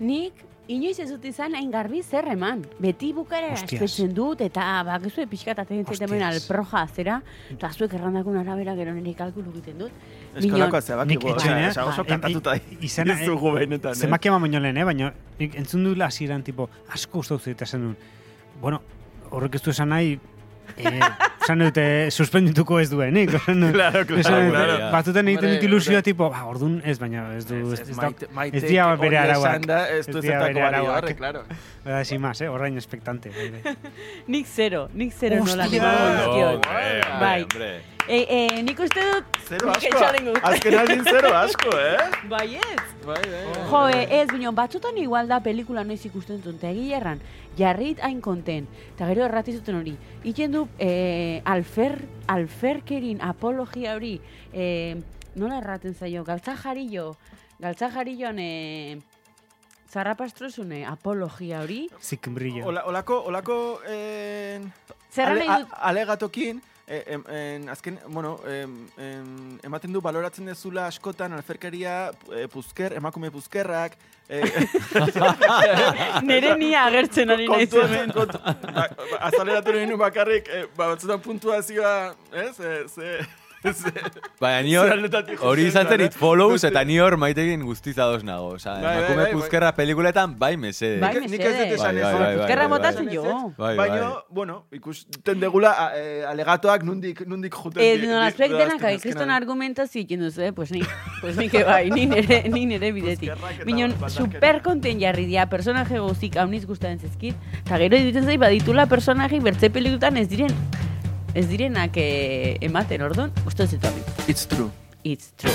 Nik, inoiz ez dut izan hain garbi zer eman. Beti bukara espetzen dut, eta bakizu pixkat atzen zaitemen alproja zera, eta zuek errandakun arabera gero nire kalkulu egiten dut. Eskolako Minon, zebak, etxean, eh? oso Ba, kantatuta i- i- izena, eh, izugu benetan, eh? Eman baino lehen, eh? baina entzun dula hasieran tipo, asko gustatu zait esan duen. Bueno, horrek ez du esan nahi, Eh, Zan dute, suspendituko ez duenik. Claro, claro, claro. Batuten egiten dut ilusioa, tipo, ba, ordun ez, baina ez du, ez, ez, ez, dia bere arauak. Ez du ezetako bere arauak, claro. Bada, sin eh, orain espectante. nik zero, nik zero nola. Hostia! Bai. Eh, eh, nik uste dut... Zero asko, azken aldin zero asko, eh? Bai ez. Bai, bai, bai. Jo, e, ez, bino, batzutan igual da pelikula noiz ikusten dut, eta egia erran, jarrit hain konten, eta gero errati zuten hori. Iken du, e, alfer, alferkerin apologia hori, e, nola erraten zaio, galtza jarillo, galtza jarilloan, e, zarrapastrozune apologia hori, Zik brillo. Ola, olako, olako, eh, Zerra ale, nahi dut, a- alegatokin, em, en, azken, bueno, em, em, ematen du baloratzen dezula askotan alferkeria, e, puzker, emakume puzkerrak, e, Nere ni agertzen ari ba, ba, azaleratu nahi nu bakarrik, e, ba, batzutan puntuazioa, ez, e, ze, ze, Baina ni hor, hori izan zen jotzen, it follows eh? eta ni hor maitekin guztiz ados nago. Osa, Bai, bai, emakume bai, bai. puzkerra pelikuletan, bai mese. Bai, nik- nik ez dut esan ez. Puzkerra botatzen jo. Bai, Baina, bai. bueno, ikusten degula a, e, alegatoak nundik, nundik juten. Eh, no, aspek denak kriston argumentazio ikin duzu, eh? Pues ni, pues ni que bai, ni nere, ni nere bidetik. Binon, baldarkeria. super konten jarri dia, personaje guztik hauniz gustatzen zezkit, eta gero iruditzen zait baditula personaje bertze pelikutan ez diren, ez direnak eh, ematen, ordon, uste zitu. It's true. It's true.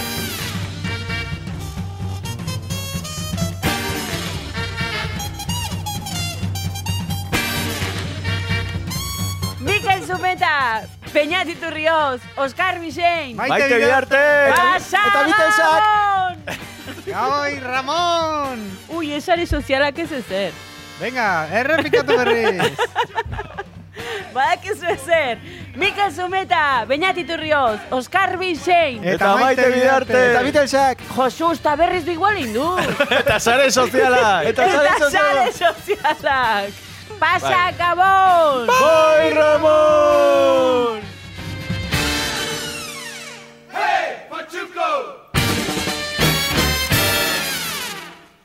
Mikel Zumeta, Peñat Iturrioz, Oscar Bixein, Maite Bidarte! Pasa Eta! Gabon! Gaboi, Ramon! Ui, esare sozialak ez ezer. Venga, errepikatu berriz! Badakizu ezer, Mikel Zumeta, Beñat Iturrioz, Oskar Bixein. Eta, eta maite bidarte. Eta bitelxak. Josu, usta berriz du igual indu. eta sare sozialak. Eta sare sozialak. Pasa, bai. Gabon! Boi, Ramon! Hey, Pachuco! Hey, Pachuco!